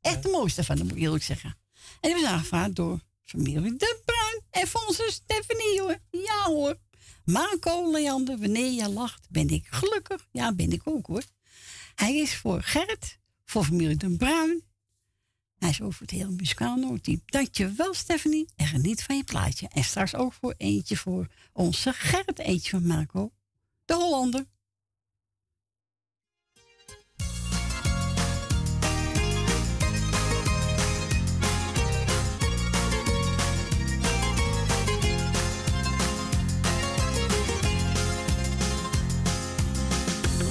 echt de mooiste van, moet ik eerlijk zeggen. En die was aangevraagd door familie De Bruin en onze Stephanie, hoor. Ja, hoor. Marco Leander, wanneer je lacht, ben ik gelukkig. Ja, ben ik ook, hoor. Hij is voor Gerrit, voor familie De Bruin. Hij is over het hele muzikaal Noordteam. Dankjewel, Stephanie. En geniet van je plaatje. En straks ook voor eentje voor onze Gerrit, eentje van Marco. De Hollander.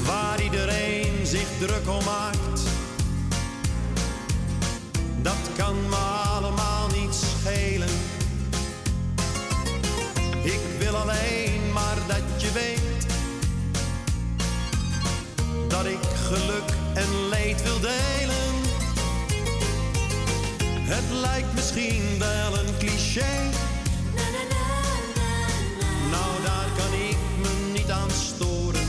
waar iedereen zich druk om maakt. Dat kan me geluk en leed wil delen. Het lijkt misschien wel een cliché. Nou, daar kan ik me niet aan storen.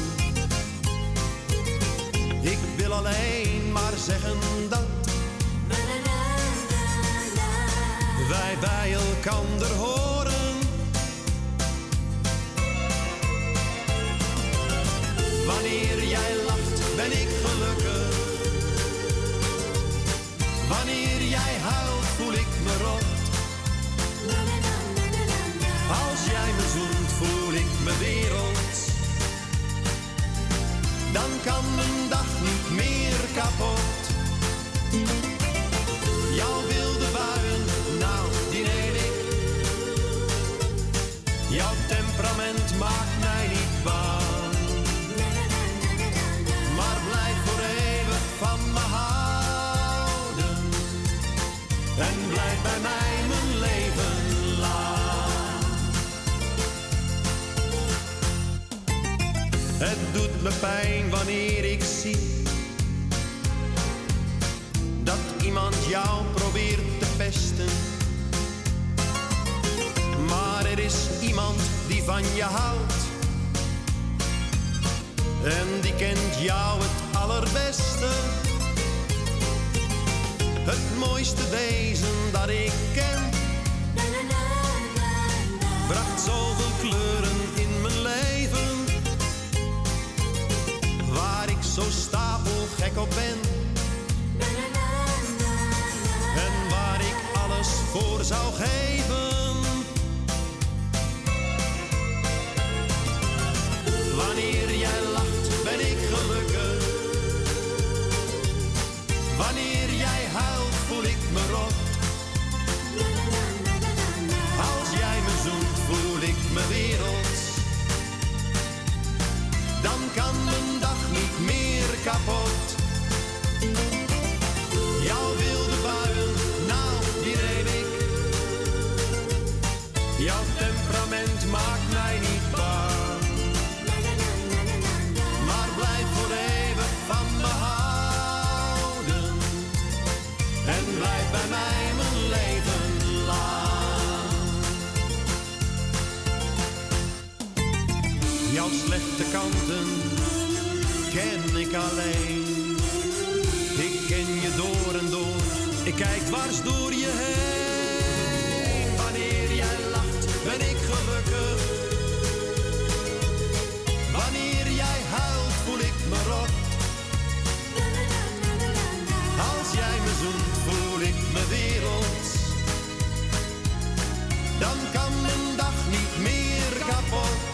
Ik wil alleen maar zeggen dat elkander horen. Wanneer jij ben ik gelukkig. Wanneer jij huilt, voel ik me rot. Als jij me zoent, voel ik me wereld. Dan kan mijn dag niet meer kapot. Bij mij mijn leven lang. Het doet me pijn wanneer ik zie dat iemand jou probeert te pesten. Maar er is iemand die van je houdt. En die kent jou het allerbeste. Het mooiste wezen dat ik ken. Bracht zoveel kleuren in mijn leven. Waar ik zo stapelgek op ben. En waar ik alles voor zou geven. Wanneer jij lacht, ik ken je door en door, ik kijk dwars door je heen. Wanneer jij lacht, ben ik gelukkig. Wanneer jij huilt, voel ik me rot. Als jij me zoent, voel ik me wereld. Dan kan mijn dag niet meer kapot.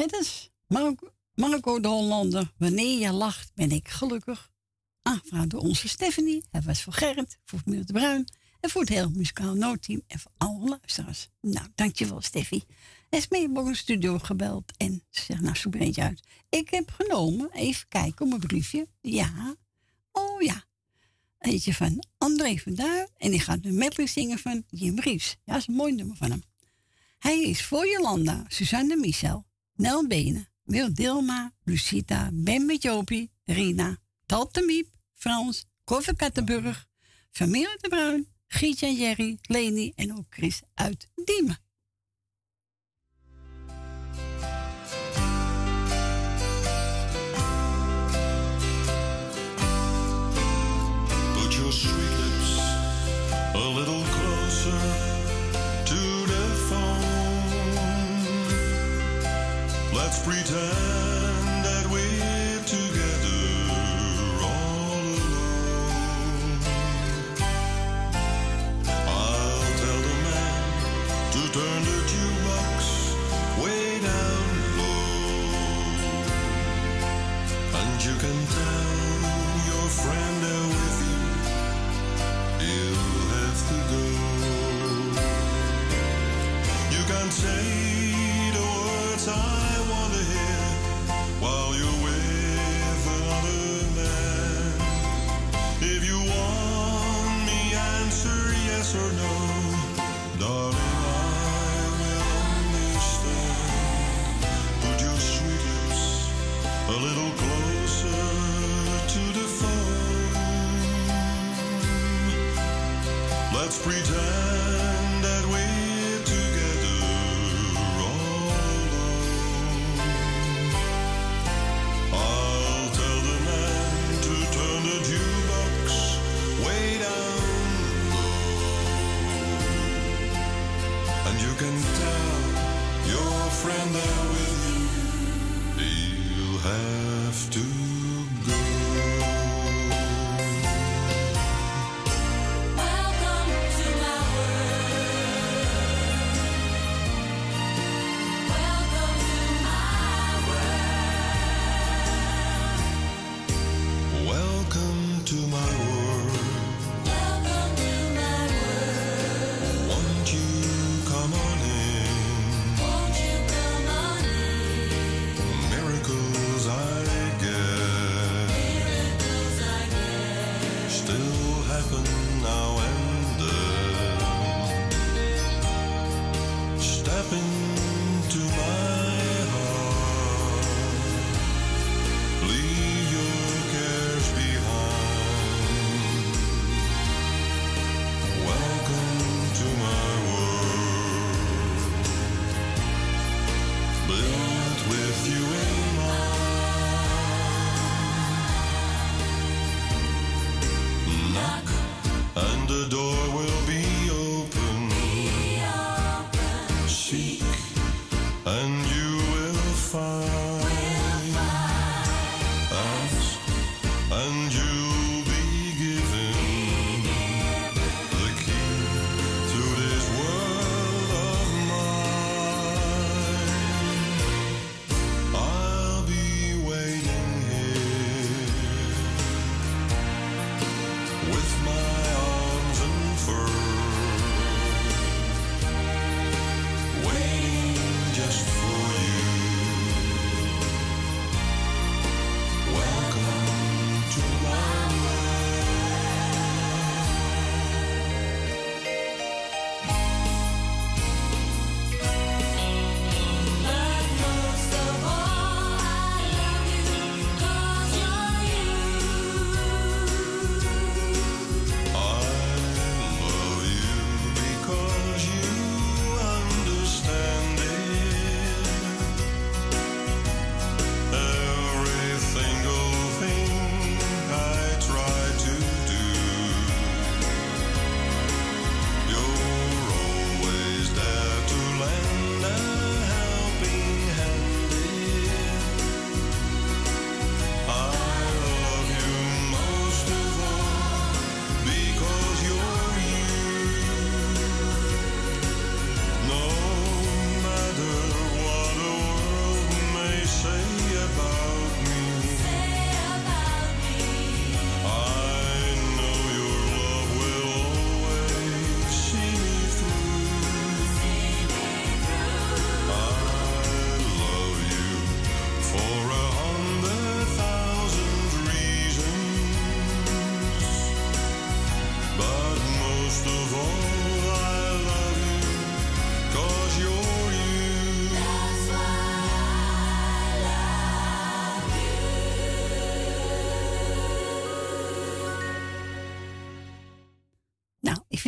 Het is Marco, de Hollander. Wanneer je lacht, ben ik gelukkig. Aangevraagd door onze Stephanie. Het was voor Gerrit, voor Miel de Bruin. En voor het hele muzikaal noodteam. En voor alle luisteraars. Nou, dankjewel Steffi. Esmee ook een studio gebeld. En ze zegt, nou, zoek er eentje uit. Ik heb genomen, even kijken op mijn briefje. Ja. Oh ja. Eentje van André van Duin. En die gaat een medley zingen van Jim Ries. Ja, dat is een mooi nummer van hem. Hij is voor Jolanda, Suzanne Michel, Nel Benen, Wil Dilma, Lucita, Ben met Jopie, Rina, Tante Miep, Frans, Koffer Kattenburg, Familie de Bruin, Gietje en Jerry, Leni en ook Chris uit Diemen. Let's pretend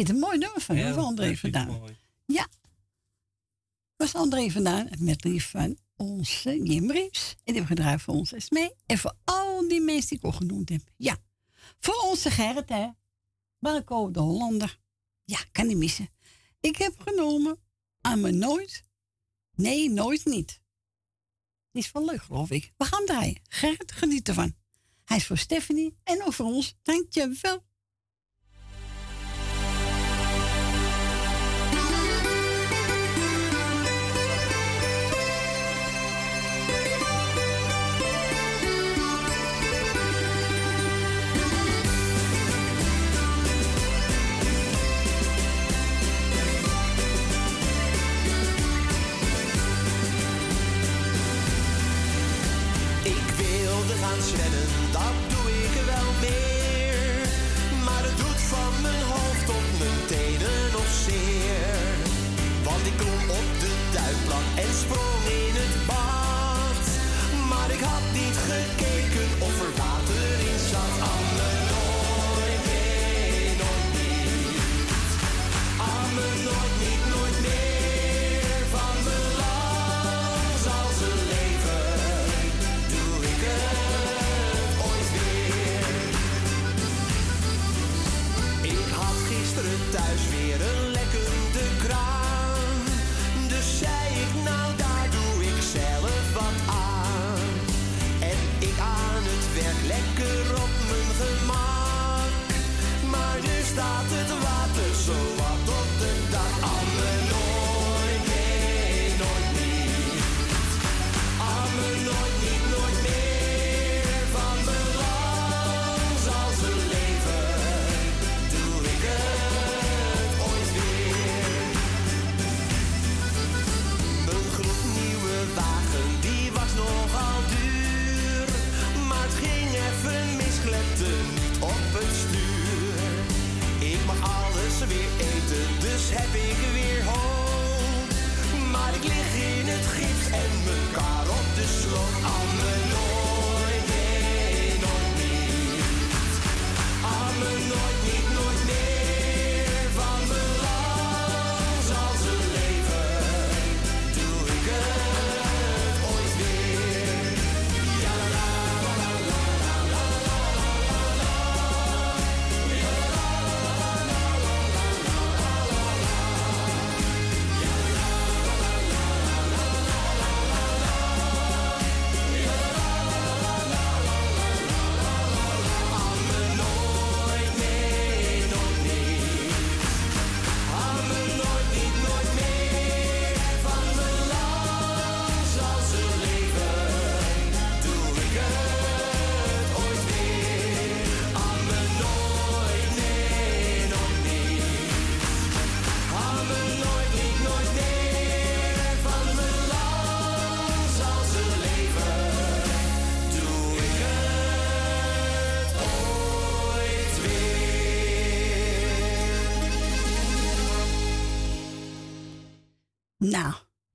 vind het een mooi nummer van, André vandaan. Ja. Was André vandaan met lief van onze Jim Reeves. En die hebben gedraaid voor ons mee En voor al die mensen die ik al genoemd heb. Ja. Voor onze Gerrit, hè. Marco de Hollander. Ja, kan niet missen. Ik heb genomen aan me nooit. Nee, nooit niet. Is wel leuk, geloof ik. We gaan draaien. Gerrit, geniet ervan. Hij is voor Stephanie en ook voor ons. Dankjewel.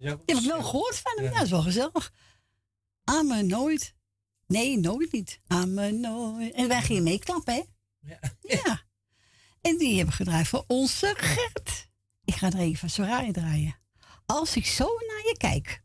Ja, heb ik wel gehoord van hem. Ja, dat is wel gezellig. Amen nooit. Nee, nooit niet. Amen nooit. En wij gingen meeklappen, hè? Ja. ja. En die hebben gedraaid voor onze Gert. Ik ga er even van Soraya draaien. Als ik zo naar je kijk.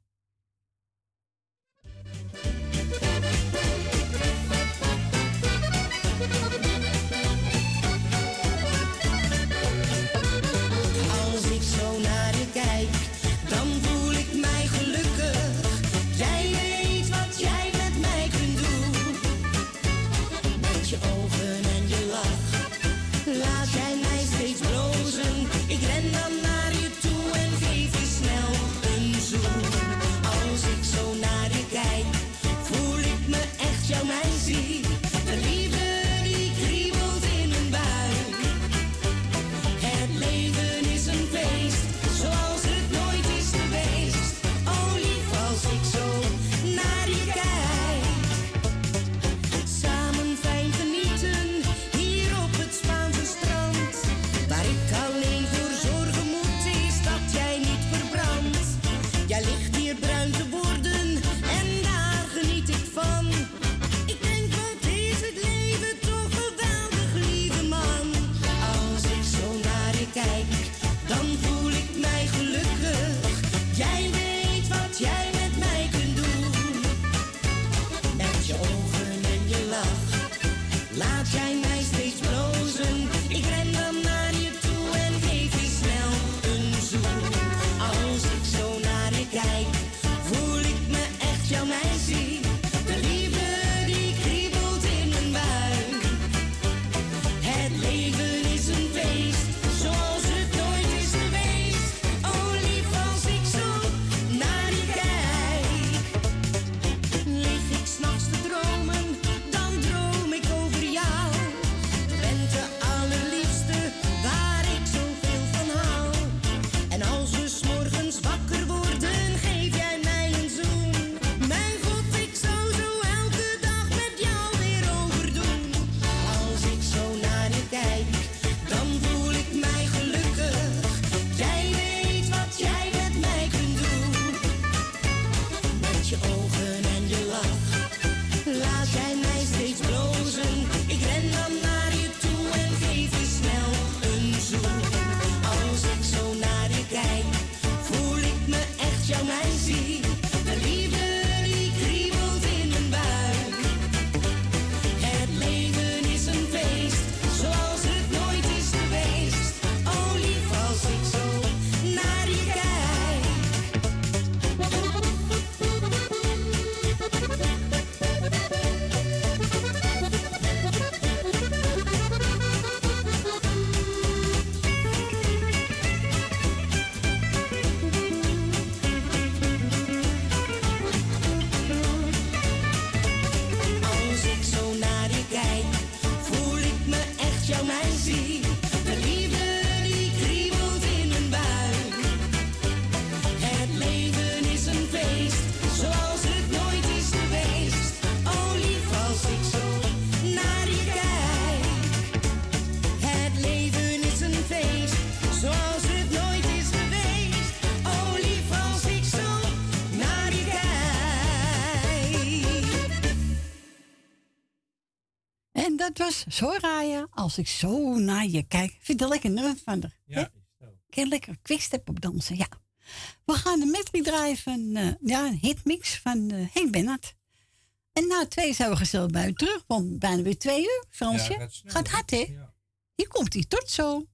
zo raaien. Als ik zo naar je kijk. Vind dat lekker nummer van er. Ja, Heel lekker quickstep op dansen, ja. We gaan de metri draaien van eh, ja, een hitmix van uh, Henk Bennett. En na twee zijn we gezellig bij u terug, want bijna weer twee uur, Fransje. Gaat hard, hè? Hier komt hij, tot zo.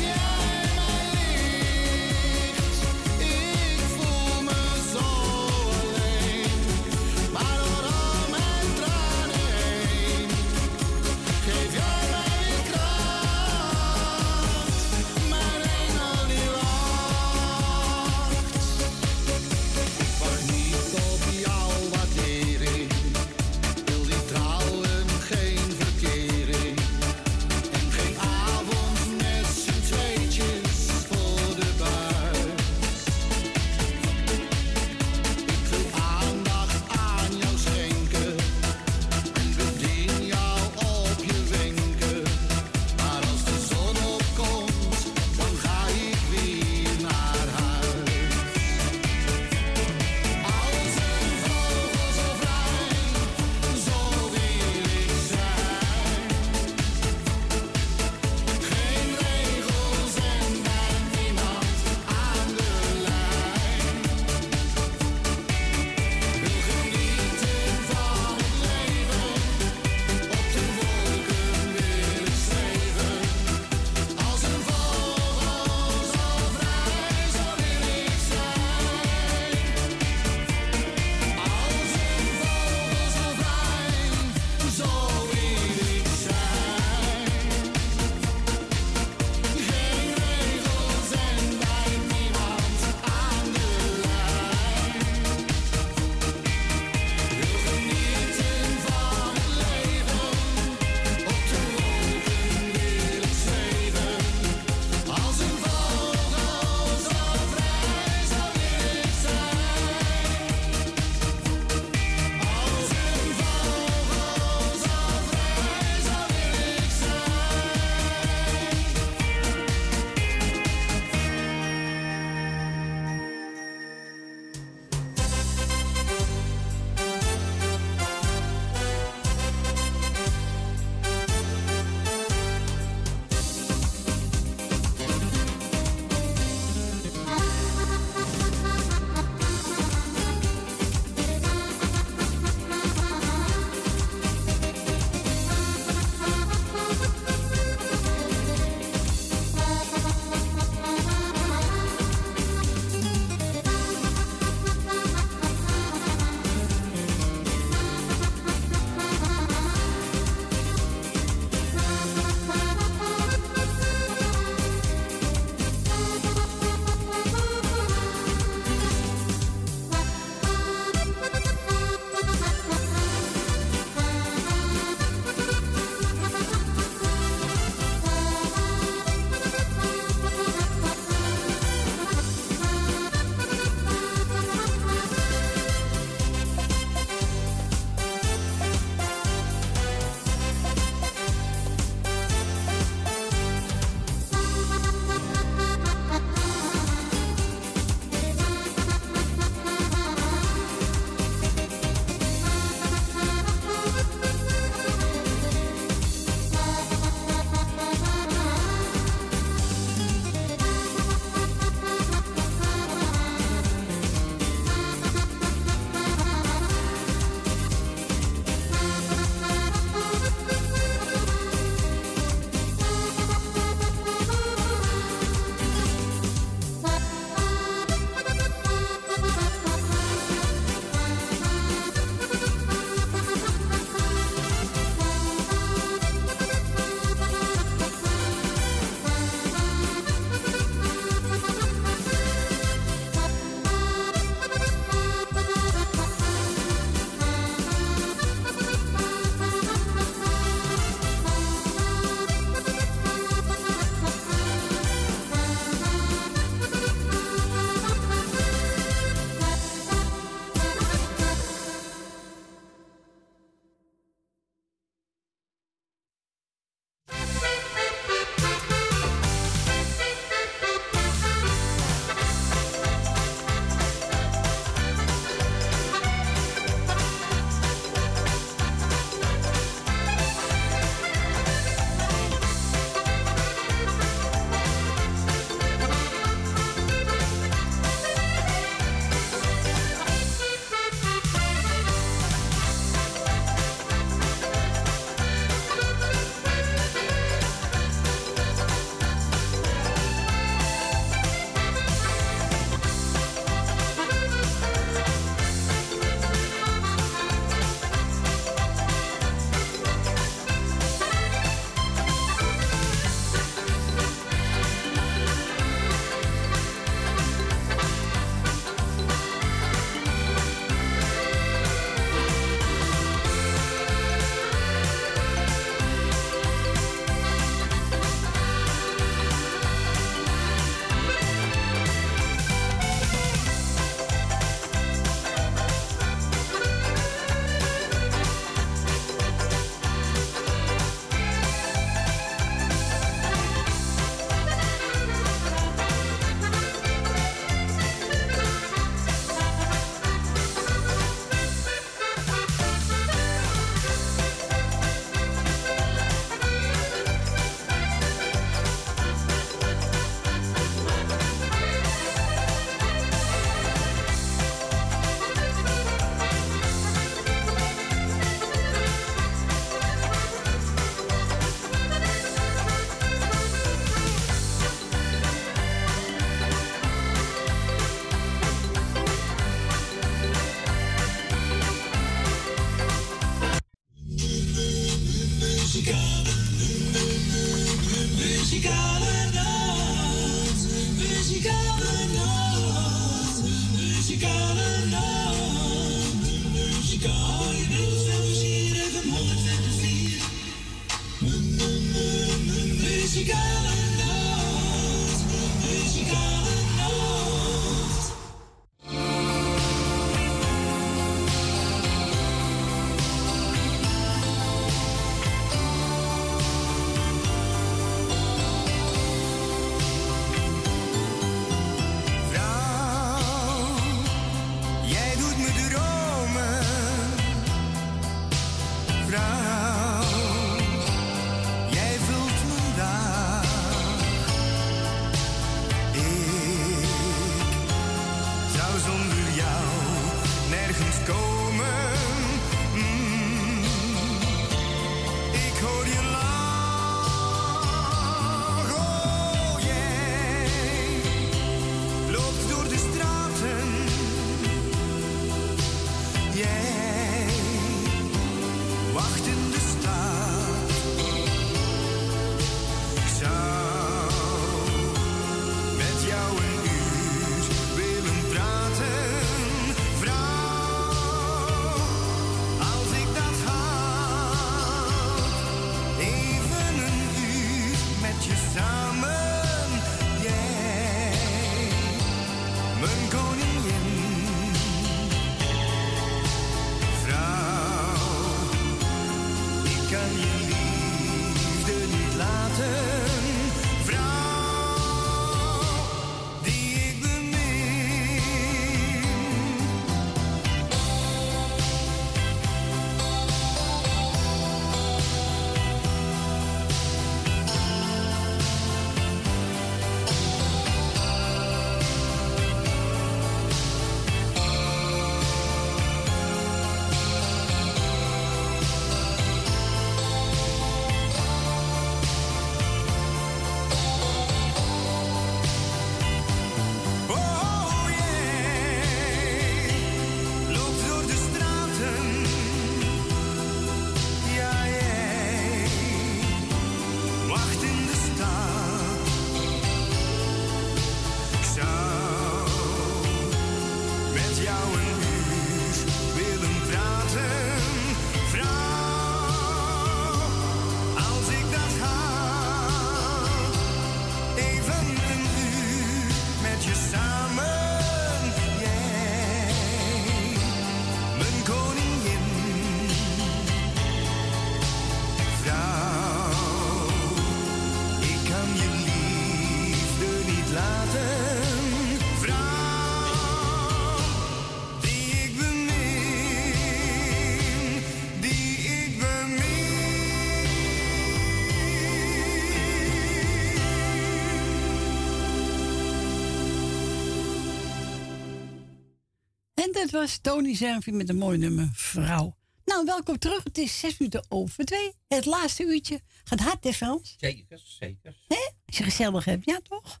Was Tony Zervi met een mooi nummer Vrouw. Nou, welkom terug. Het is zes minuten over twee. Het laatste uurtje. Gaat hard, hè Frans? Zeker, zeker. Hè? Als je gezellig hebt, ja toch?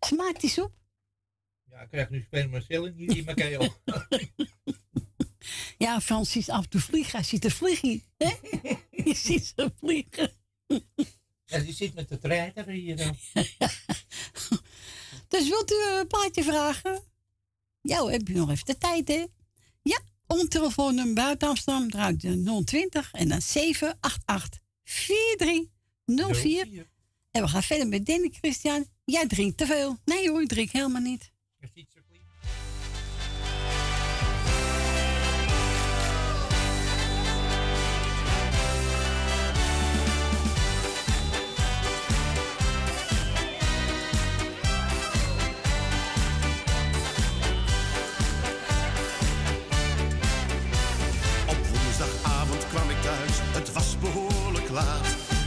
Smaakt die soep? Ja, ik krijg nu spermacellen hier in mijn. Ja, Frans ziet af en toe vliegen. Hij ziet er vliegen. Hè? Je ziet ze vliegen. Ja, die zit met de treiter hier. eh. Dus wilt u een plaatje vragen? Ja, hoor, heb je nog even de tijd, hè? Ja, om telefoonnummer buiten Amsterdam draait de 020 en dan 788 4304. En we gaan verder met Danny Christian. Jij drinkt te veel. Nee hoor, ik drink helemaal niet.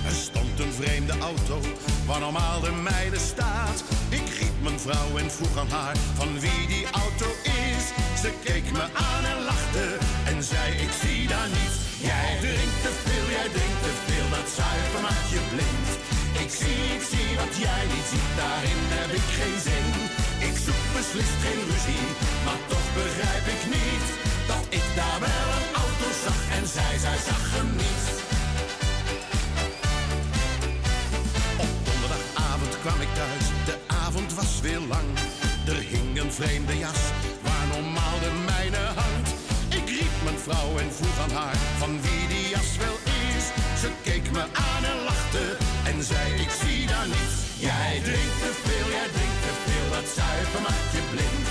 Er stond een vreemde auto, waar normaal de mijne staat. Ik riep mijn vrouw en vroeg aan haar van wie die auto is. Ze keek me aan en lachte en zei ik zie daar niets. Jij drinkt te veel, jij drinkt te veel, dat zuiver maakt je blind. Ik zie, ik zie wat jij niet ziet, daarin heb ik geen zin. Ik zoek beslist geen ruzie, maar toch begrijp ik niet dat ik daar wel een auto zag en zij zag hem niet. Kwam ik thuis, de avond was weer lang. Er hing een vreemde jas, waar normaal de mijne hangt. Ik riep mijn vrouw en vroeg aan haar, van wie die jas wel is. Ze keek me aan en lachte en zei, ik zie daar niets. Jij drinkt te veel, jij drinkt te veel, dat zuipen maakt je blind.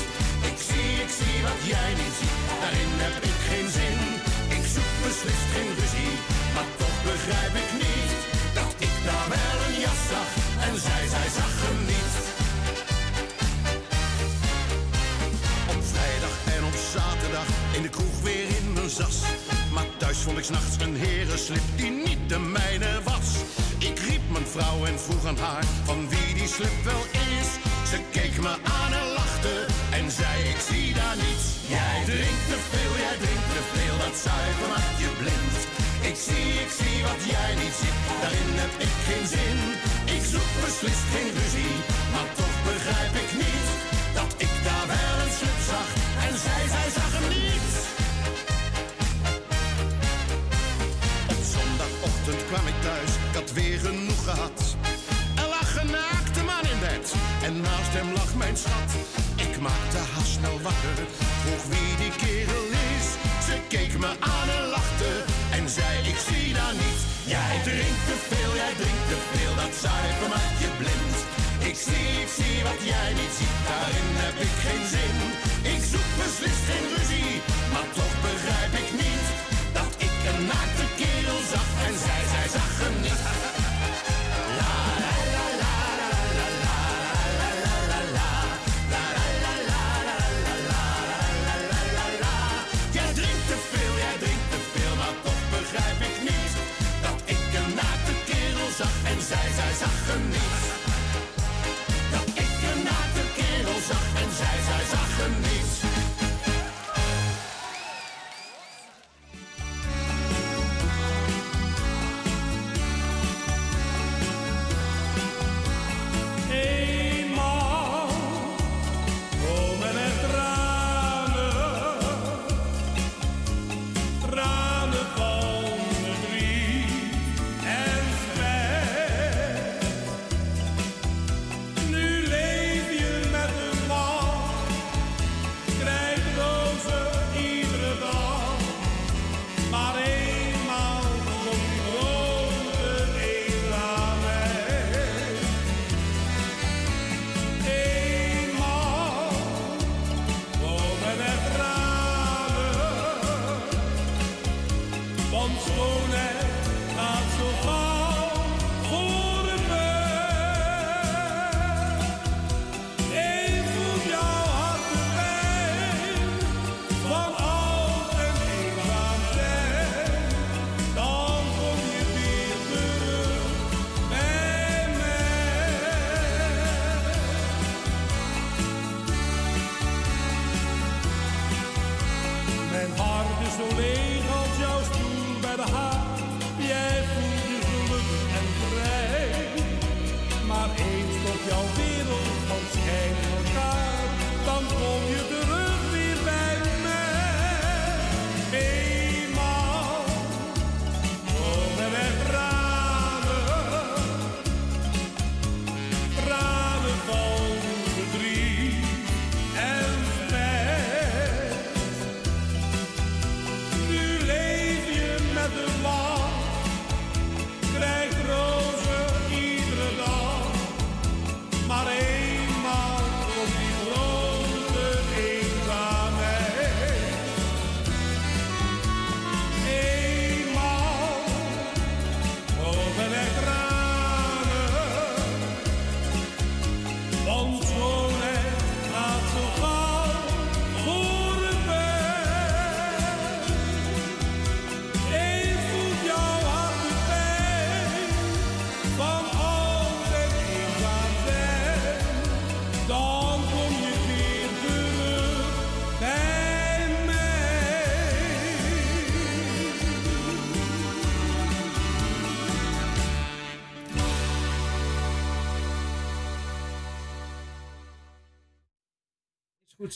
Ik zie, ik zie wat jij niet ziet, daarin heb ik geen zin. Ik zoek beslist geen ruzie, maar toch begrijp ik niet daar wel een jas zag en zij, zij zag hem niet. Op vrijdag en op zaterdag in de kroeg weer in mijn zas. Maar thuis vond ik s'nachts een herenslip die niet de mijne was. Ik riep mijn vrouw en vroeg aan haar van wie die slip wel is. Ze keek me aan en lachte en zei ik zie daar niets. Jij drinkt te veel, jij drinkt te veel, dat zuiver maakt je blind. Ik zie, ik zie wat jij niet ziet, daarin heb ik geen zin. Ik zoek beslist geen ruzie, maar toch begrijp ik niet dat ik daar wel een slip zag en zij, zij zag hem niet. Op zondagochtend kwam ik thuis, ik had weer genoeg gehad. Er lag een naakte man in bed en naast hem lag mijn schat. Ik maakte haar snel wakker, vroeg wie die kerel is. Ze keek me aan en lachte zei ik zie daar niets. Jij drinkt te veel, jij drinkt te veel, dat zuiver maakt je blind. Ik zie, ik zie wat jij niet ziet, daarin heb ik geen zin. Ik zoek beslist geen ruzie, maar toch begrijp ik niet dat ik een naakte kerel zag en zij, zij zag hem niet.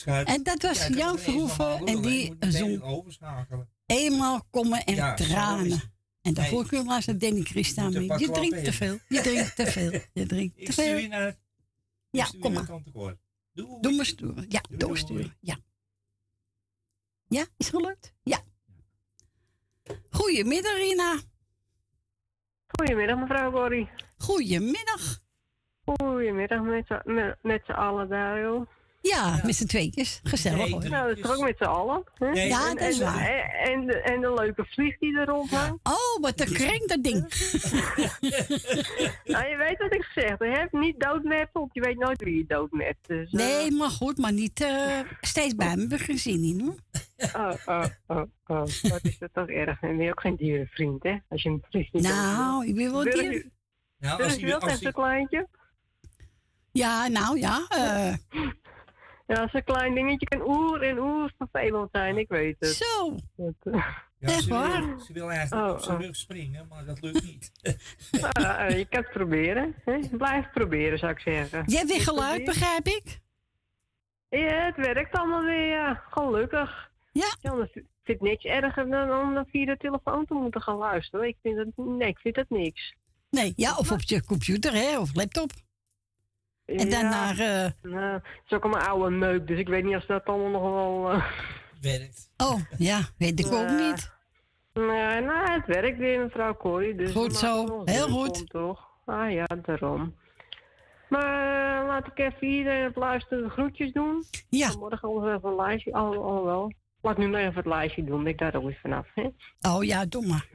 En dat was Jan Verhoeven en die zong eenmaal komen en tranen. En daarvoor nee. was het Danny Christa mee. Je drinkt te veel. Je drinkt te veel. Je drinkt te veel. Ja, kom maar. Doe, doe, sturen. Ja, doorsturen. Ja. Ja, is gelukt? Ja. Goedemiddag, Rina. Goedemiddag, mevrouw Borry. Goedemiddag. Goedemiddag met, met, met z'n allen daar, joh. Ja, met z'n tweetjes. Gezellig hoor. Nou, dat is toch ook met z'n allen? Hè? Nee, Ja, En- dat is en, waar. En, en, de, en de leuke vlieg die er rondhangt. Oh, wat een krenk dat ding. nou, je weet wat ik gezegd heb. Niet doodmeppen, of je weet nooit wie je doodmept. Dus, eh, Nee, maar goed, maar niet eh, steeds bij me. Geen zin in hoor. Oh, oh, oh, oh. Wat is dat toch erg. En ben je ook geen dierenvriend, hè? Als je een vlieg niet Nou, ik ben wel dier. je- Nou, als je een kleintje? Ja, nou ja. eh, Ja, als een klein dingetje kan oer en oer vervelend zijn, ik weet het. Zo. Dat, eh, Ja, ze, waar? Wil, ze wil eigenlijk Oh, op zijn oh. rug springen, maar dat lukt niet. nou, eh, je kan het proberen. Hè? Blijf proberen, zou ik zeggen. Jij hebt weer geluid, begrijp ik? Ja, het werkt allemaal weer, ja. Gelukkig. Ja. anders vind ik niks erger dan om dan via de telefoon te moeten gaan luisteren. Ik vind het, nee, ik vind het niks. Nee, ja, of op je computer hè, of laptop. En dan Ja. naar... eh, Nou, het is ook allemaal oude meuk, dus ik weet niet of dat allemaal nog wel... eh, Werkt. Oh, ja, weet ik ook niet. Nee, nou, het werkt weer, mevrouw Corrie. Dus Goed we zo, heel goed. om, toch? Ah ja, daarom. Maar eh, laat ik even iedereen het luisteren de groetjes doen. Ja. Morgen anders even een lijstje. Al, al wel. Laat nu maar even het lijstje doen, ben ik daar ook weer vanaf. Hè? Oh ja, doe maar.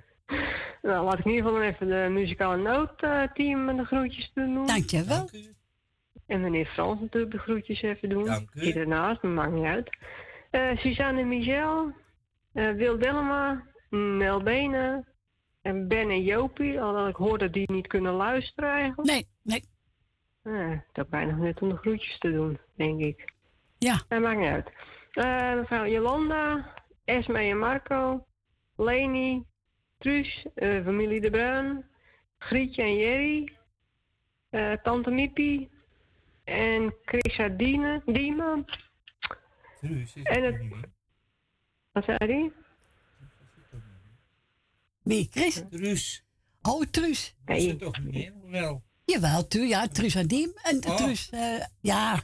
Nou, laat ik in ieder geval even de muzikale noodteam de groetjes doen. Dankjewel. En meneer Frans natuurlijk de groetjes even doen. Dank u. Die maar maakt niet uit. Eh, Suzanne en Michel, eh, Wil Dellema, Nel Benen en Ben en Jopie. Alhoewel ik hoor dat die niet kunnen luisteren eigenlijk. Nee, nee. Eh, het is ook weinig nut om de groetjes te doen, denk ik. Ja. Dat maakt niet uit. Eh, mevrouw Jolanda, Esme en Marco, Leni, Truus, eh, familie De Bruin, Grietje en Jerry, eh, Tante Miepie en Chrisa Diene, Diemen. Truus is En het het- niet meer. Wat zei die? Wie, Chris? Truus. Oh, Truus. Is het toch niet meer? Wel. Jawel, tu, ja, Truus en Diem. En Oh. Truus, eh, ja.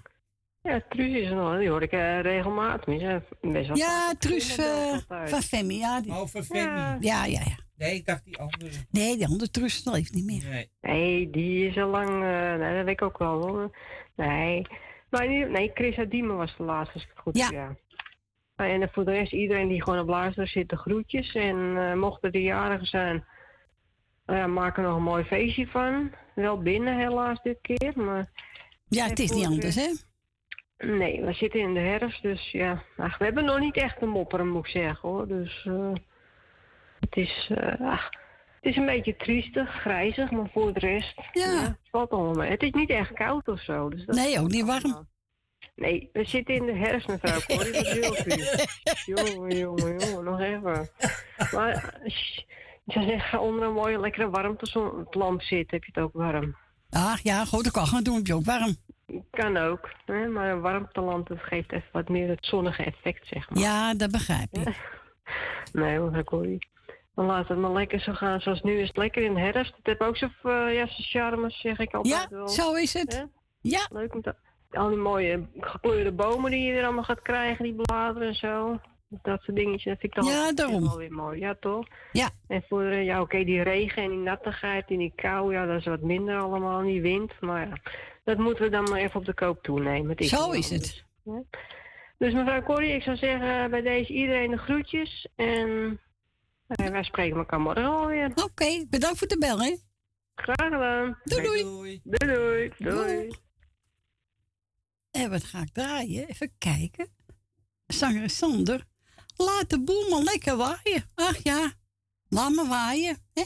Ja, Truus is er nog, die hoor ik eh, regelmatig. Best wel Ja. Truus eh, altijd. van Femi, ja. Die, Oh, van Femi. Ja. ja, ja, ja. Nee, ik dacht die andere. Nee, die andere Truus leeft niet meer. Nee. Nee, die is al lang. eh, nee, dat weet ik ook wel hoor. Nee. Maar in ieder- nee, Chris Diemen was de laatste, als ik het goed Ja. En voor de rest, iedereen die gewoon op luisteren zit, de groetjes. En eh, mochten die jarigen zijn, ja, maak er nog een mooi feestje van. Wel binnen helaas dit keer, maar... Ja, het is niet anders, hè? Nee, we zitten in de herfst, dus ja. ach, we hebben nog niet echt een mopperen, moet ik zeggen hoor. Dus eh, het is, eh, ach, is een beetje triestig, grijzig, maar voor de rest. Ja. het valt allemaal mee. Het is niet echt koud of zo. Dus dat Nee, ook niet warm. Nee, we zitten in de herfst, mevrouw Corrie. Wat wil u? Jongen, jongen, jongen, nog even. Maar, zou zeggen, ga onder een mooie, lekkere warmtelamp zitten, heb je het ook warm. Ach ja, goed, dat kan gaan doen, heb je ook warm. Kan ook, hè? maar een warmtelamp dat geeft even wat meer het zonnige effect, zeg maar. Ja, dat begrijp ik. Nee, mevrouw Corrie. Dan laat het maar lekker zo gaan zoals nu is het lekker in de herfst. Het heeft ook zo'n uh, ja, zijn charmes, zeg ik altijd Ja, wel. zo is het. Ja. Leuk om te... Al die mooie gekleurde bomen die je er allemaal gaat krijgen, die bladeren en zo. Dat soort dingetjes, dat vind ik toch Ja, daarom. wel weer mooi. Ja, toch? Ja. En voor, eh, ja, oké, die regen en die nattigheid en die kou, ja, dat is wat minder allemaal, en die wind. Maar ja, dat moeten we dan maar even op de koop toenemen. Zo is het. Ja. Dus mevrouw Corrie, ik zou zeggen bij deze iedereen de groetjes. En wij spreken elkaar morgen alweer. Oké, bedankt voor de bel, hè? Graag gedaan. Doei, doei. Doei. Doei, doei. doei. En wat ga ik draaien? Even kijken. Zanger Sander. Laat de boel maar lekker waaien. Ach ja, laat me waaien. Hè?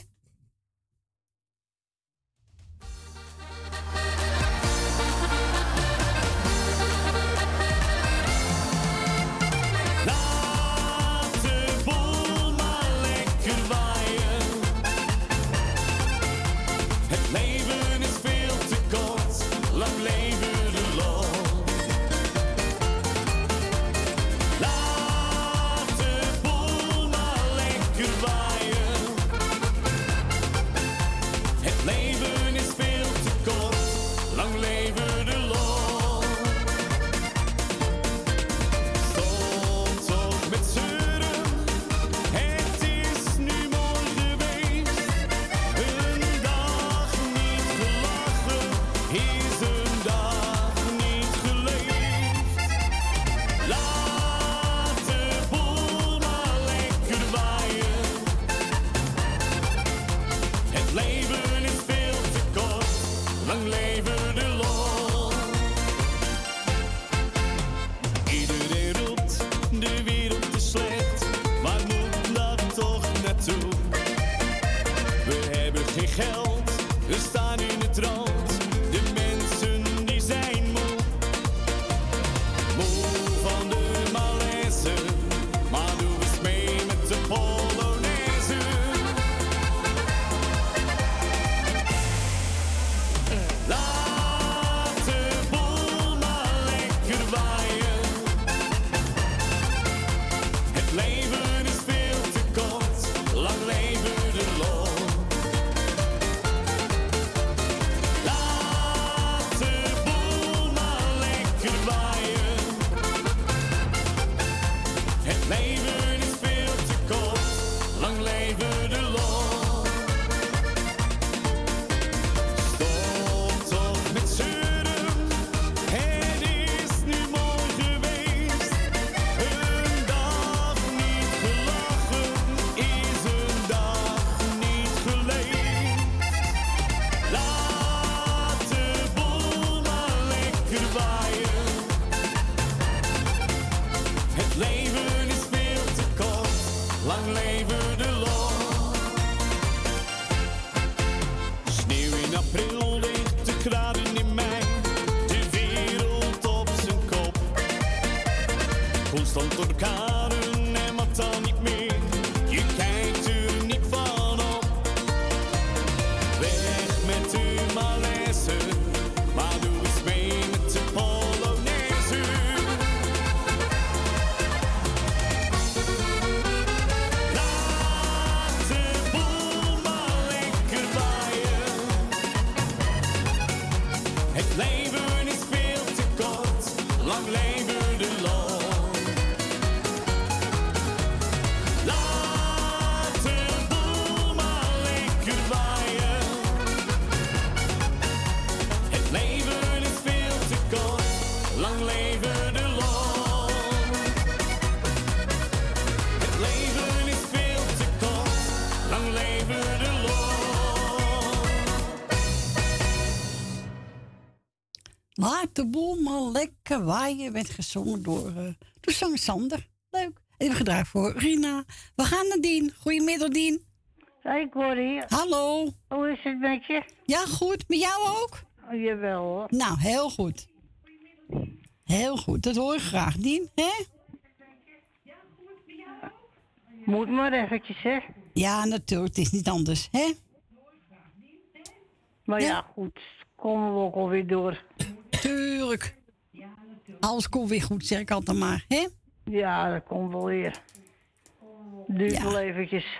Laat de boel maar lekker waaien werd gezongen door, eh door Sander. Leuk. Even gedraaid voor Rina. We gaan naar Dien. Goedemiddag, Dien. Hey Corrie. Hallo. Hoe is het met je? Ja, goed. Met jou ook? Oh, jawel hoor. Nou, heel goed. Heel goed. Dat hoor ik graag, Dien. Hè? Moet maar eventjes, hè? Ja, natuurlijk. Het is niet anders. Hè? Maar ja, goed. Komen we ook alweer door. Tuurlijk. Alles komt weer goed, zeg ik altijd maar. Hè? Ja, dat komt wel weer. Duurt Ja. wel eventjes.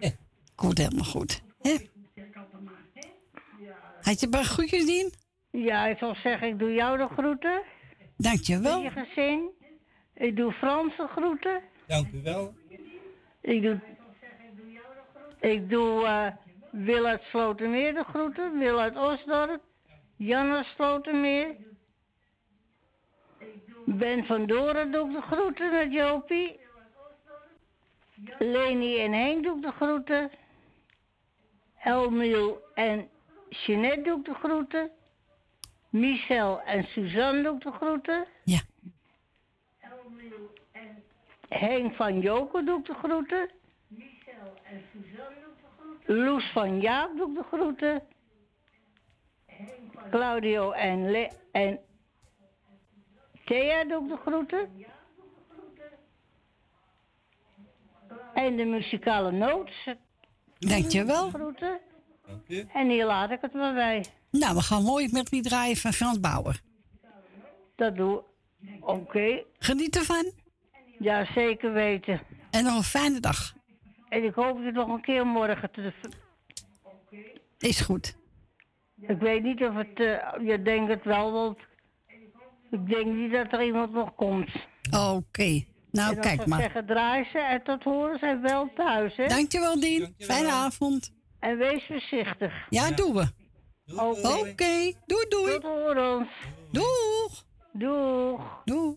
Komt helemaal goed. Hè? Had je een paar groetjes, Dien? Ja, ik zal zeggen, ik doe jou de groeten. Dankjewel. Je gezin. Ik doe Frans de groeten. Dank u wel. Ik doe... Ik doe eh Wil uit Slotermeer de groeten. Wil uit Osdorp. Jan uit Slotermeer. Ben van Doren doe ik de groeten met Jopie. Leni en Henk doe ik de groeten. Elmiel en Jeanette doe ik de groeten. Michel en Suzanne doe ik de groeten. Ja. Henk van Joker doe ik de groeten. Loes van Jaap doe ik de groeten. Claudio en, Le en Thea doe ik de groeten. En de muzikale notes. Dankjewel. Groeten. En hier laat ik het maar bij. Nou, we gaan mooi met die draaien van Frans Bauer. Dat doe Oké. Geniet ervan. Ja, zeker weten. En nog een fijne dag. En ik hoop je nog een keer morgen te... Is goed. Ik weet niet of het... eh, je denkt het wel, want... Ik denk niet dat er iemand nog komt. Oké. Nou, en dan kijk maar. zeggen, draai ze en tot horen zijn wel thuis, hè? Dankjewel, Dien. Fijne avond. En wees voorzichtig. Ja, doen we. Oké. Doei, doei. Tot horens. Doeg. Doeg. Doeg.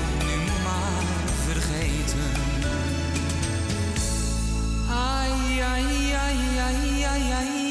ai, ai, ai, ai, ai, ai.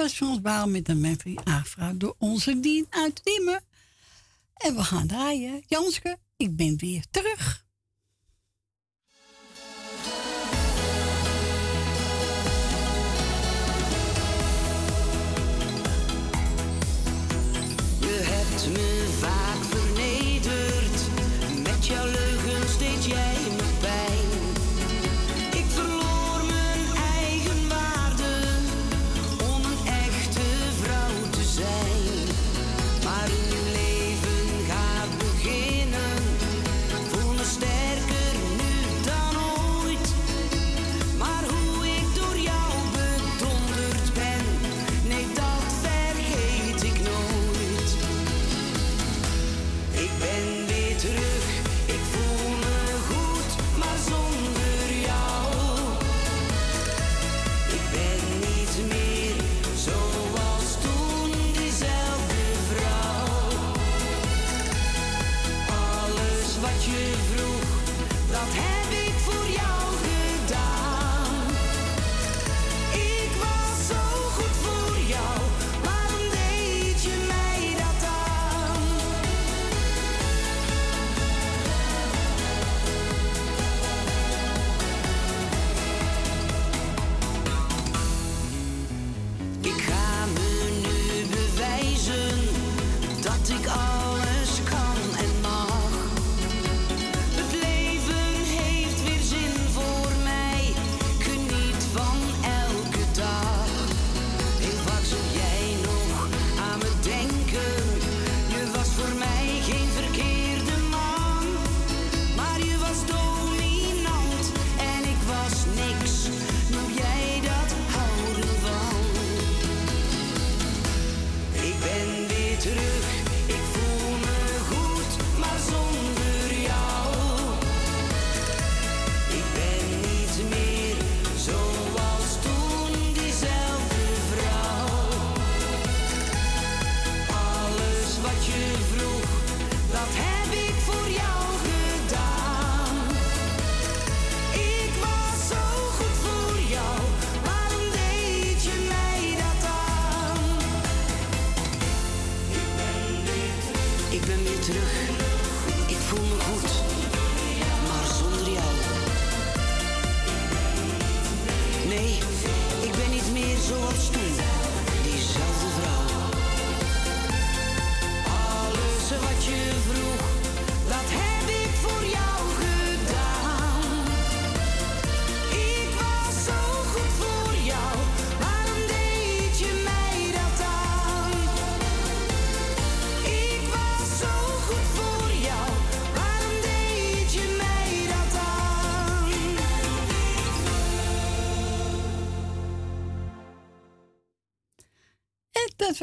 Stationsbaal met de Memphis Afra door onze Dien uit En we gaan draaien. Janske, ik ben weer terug.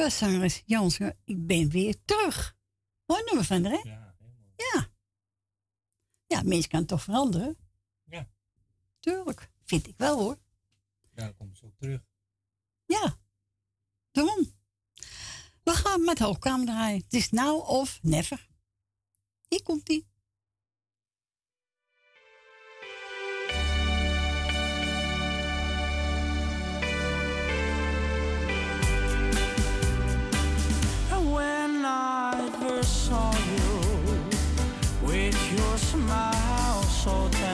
Ja, Saris Jansen, ik ben weer terug. Hoor we van hè? Ja, helemaal. Ja. Ja, mensen kan toch veranderen? Ja. Tuurlijk, vind ik wel hoor. Ja, dan komt ze ook terug. Ja, daarom. We gaan met hoogkamer draaien. Het is nou of never. Hier komt die. saw you with your smile so.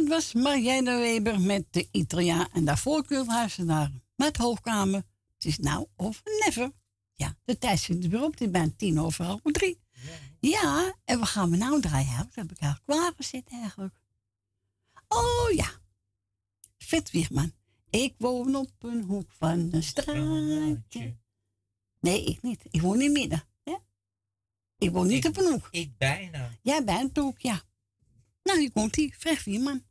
Dat was Marianne Weber met de Italiaan. En daarvoor Kulthuizen naar met Hoogkamer. Het is nou of never. Ja, de tijd zit er weer op. Het is bijna tien over half drie. Ja, en wat gaan we nou draaien? Dat heb ik eigenlijk klaargezet eigenlijk. Oh ja. Vet Wiegman. Ik woon op een hoek van een straatje. Nee, ik niet. Ik woon in midden. Hè? Ik woon niet op een hoek. Ik bijna. Jij bent hoek, ja. Nou, hier komt hij. Vrecht Wierman.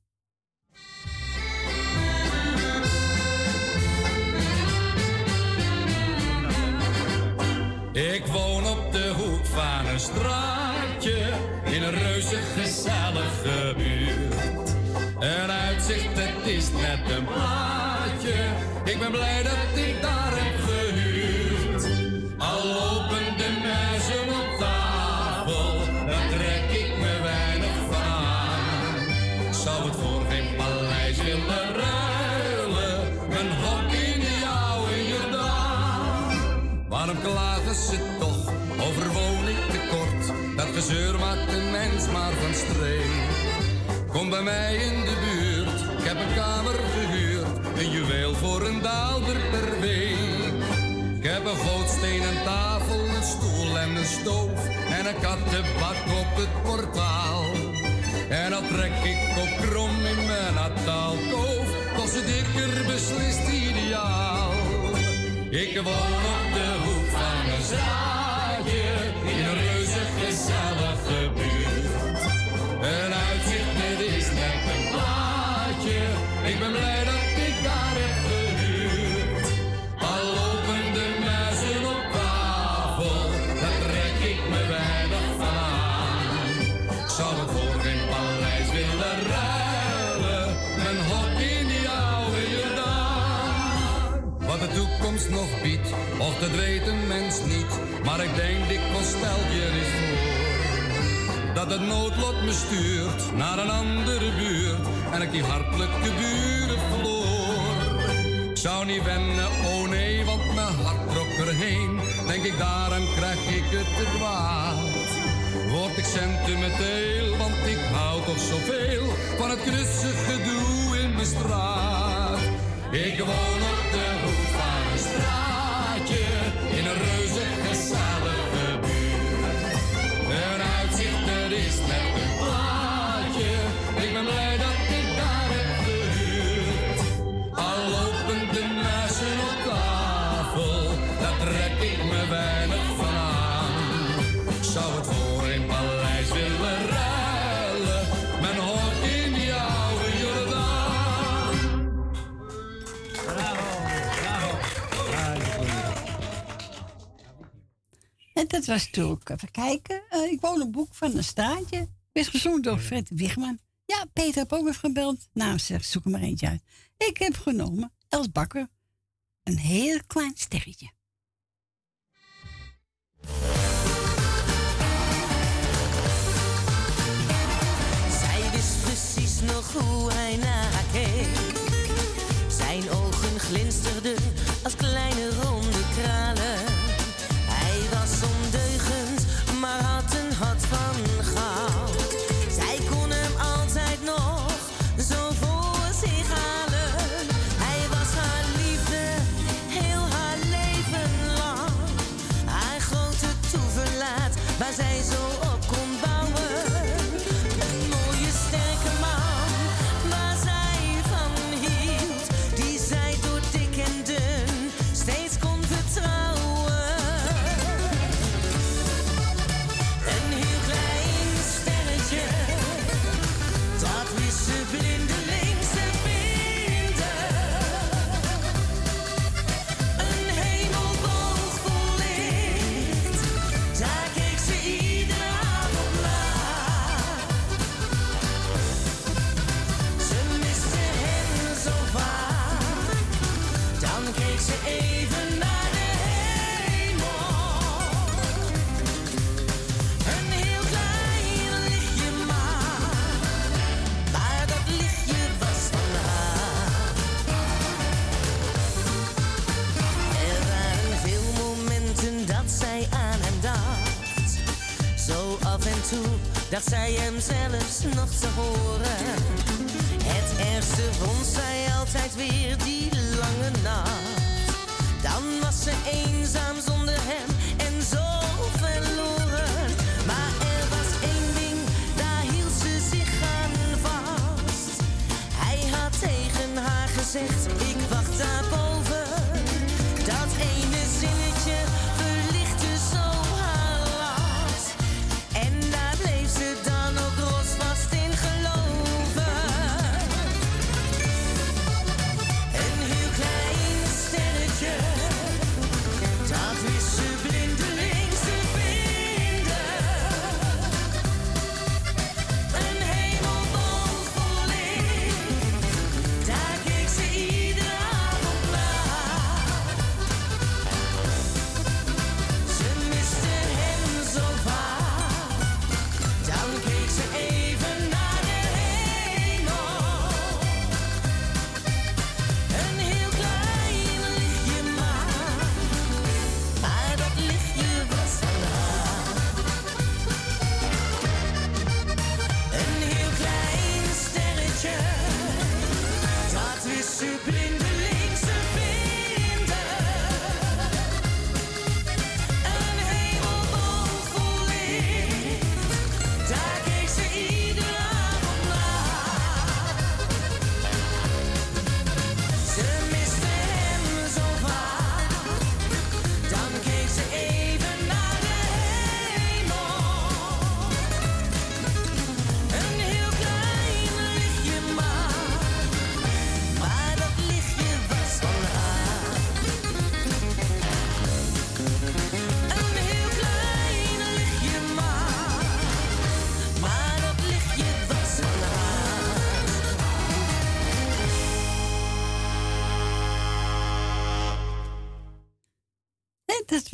Ik woon op de hoek van een straatje in een reuze gezellige buurt. Een uitzicht, het is net een plaatje. Ik ben blij dat ik Kom bij mij in de buurt, ik heb een kamer gehuurd. Een juweel voor een daalder per week. Ik heb een gootstenen tafel, een stoel en een stoof. En een kattenbak op het portaal. En dan trek ik op krom in mijn nataalkoof. Toch zit ik er beslist ideaal. Ik woon op de hoek van een straatje in een reuze gezellige Dat het noodlot me stuurt naar een andere buurt. En ik die hartelijke buren verloor. Ik zou niet wennen, oh nee, want mijn hart trok erheen. Denk ik daaraan krijg ik het te kwaad. Word ik sentimenteel, want ik hou toch zoveel van het knusse gedoe in mijn straat. Ik woon op En dat was natuurlijk, even kijken. eh, ik woon op boek van een straatje. Is gezongen door Fred Wigman. Ja, Peter heb ook even gebeld. Nou, zeg, zoek er maar eentje uit. Ik heb genomen Els Bakker. Een heel klein sterretje. Zij wist precies nog hoe hij naar haar keek. Zijn ogen glinsterden als kleine ronde kralen. Zij hem zelfs nog te horen. Het ergste vond zij altijd weer die lange nacht. Dan was ze eenzaam zonder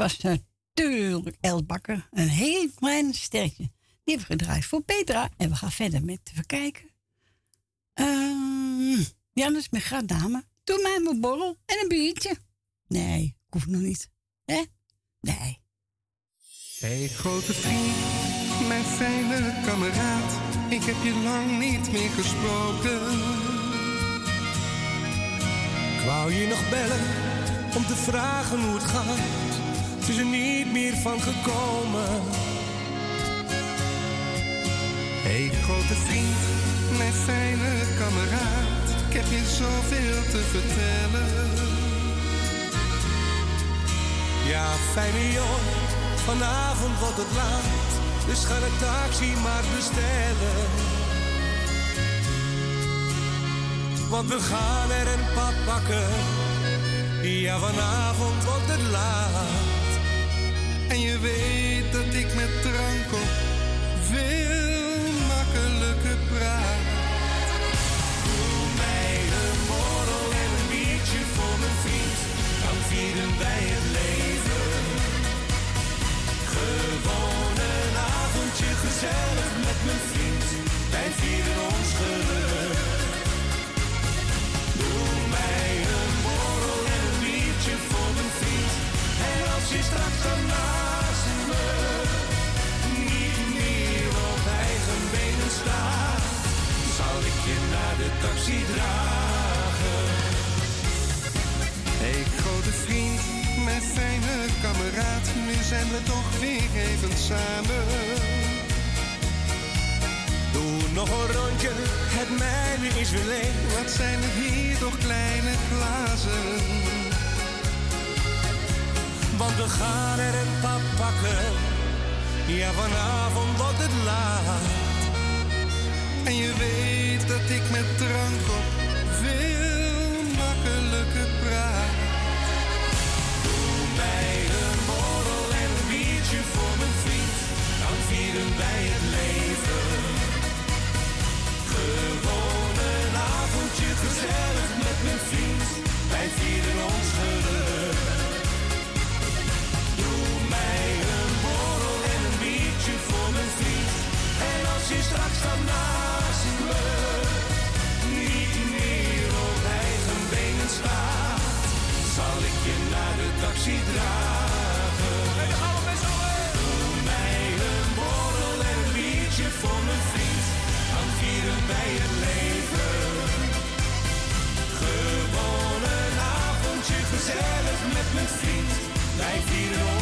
was natuurlijk El. Een heel klein sterretje. Die hebben we gedraaid voor Petra. En we gaan verder met even kijken. Ehm Jannes met graad dame. Doe mij mijn borrel en een biertje. Nee, ik hoef nog niet. Hè? Nee. Hey grote vriend, mijn fijne kameraad, ik heb je lang niet meer gesproken. Ik wou je nog bellen om te vragen hoe het gaat. Is er niet meer van gekomen. Hey grote vriend, mijn fijne kameraad, ik heb je zoveel te vertellen. Ja, fijne jongen, vanavond wordt het laat. Dus ga de taxi maar bestellen. Want we gaan er een pad pakken. Ja, vanavond wordt het laat. En je weet dat ik met drank op veel makkelijker praat. Doe mij een borrel en een biertje voor mijn vriend. Dan vieren wij het leven. Gewoon een avondje gezellig met mijn vriend. Wij vieren het mijne is weer leeg. Wat zijn het hier toch kleine glazen? Want we gaan er een pap pakken. Ja, vanavond wordt het laat. En je weet dat ik met drank op veel makkelijker praat. Doe mij een borrel en een biertje voor mijn vriend. Dan vieren wij het Niet meer op eigen benen sla. Zal ik je naar de taxi dragen? Doe mij een borrel en liedje voor mijn vriend. Dan vieren wij het leven. Gewone avondjes, gezellig met mijn vriend. Blijf hier op.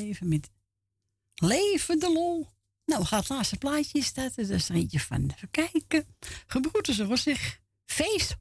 even met Leven de Lol. Nou, gaat het laatste plaatje is dat. Is er eentje van. Even kijken. Gebroeders zich. Feest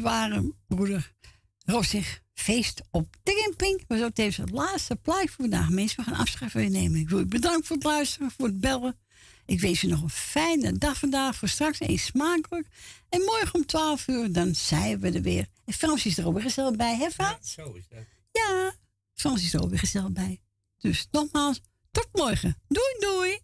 waren broeder Rossig feest op de camping. We zo tevens het laatste plaatje voor vandaag. Mensen, we gaan afscheid van je nemen. Ik wil u bedanken voor het luisteren, voor het bellen. Ik wens u nog een fijne dag vandaag. Voor straks eet smakelijk. En morgen om 12 uur, dan zijn we er weer. En Frans is er ook weer gezellig bij, hè Frans? Zo is dat. Ja, Frans is er ook weer gezellig bij. Dus nogmaals, tot morgen. Doei, doei.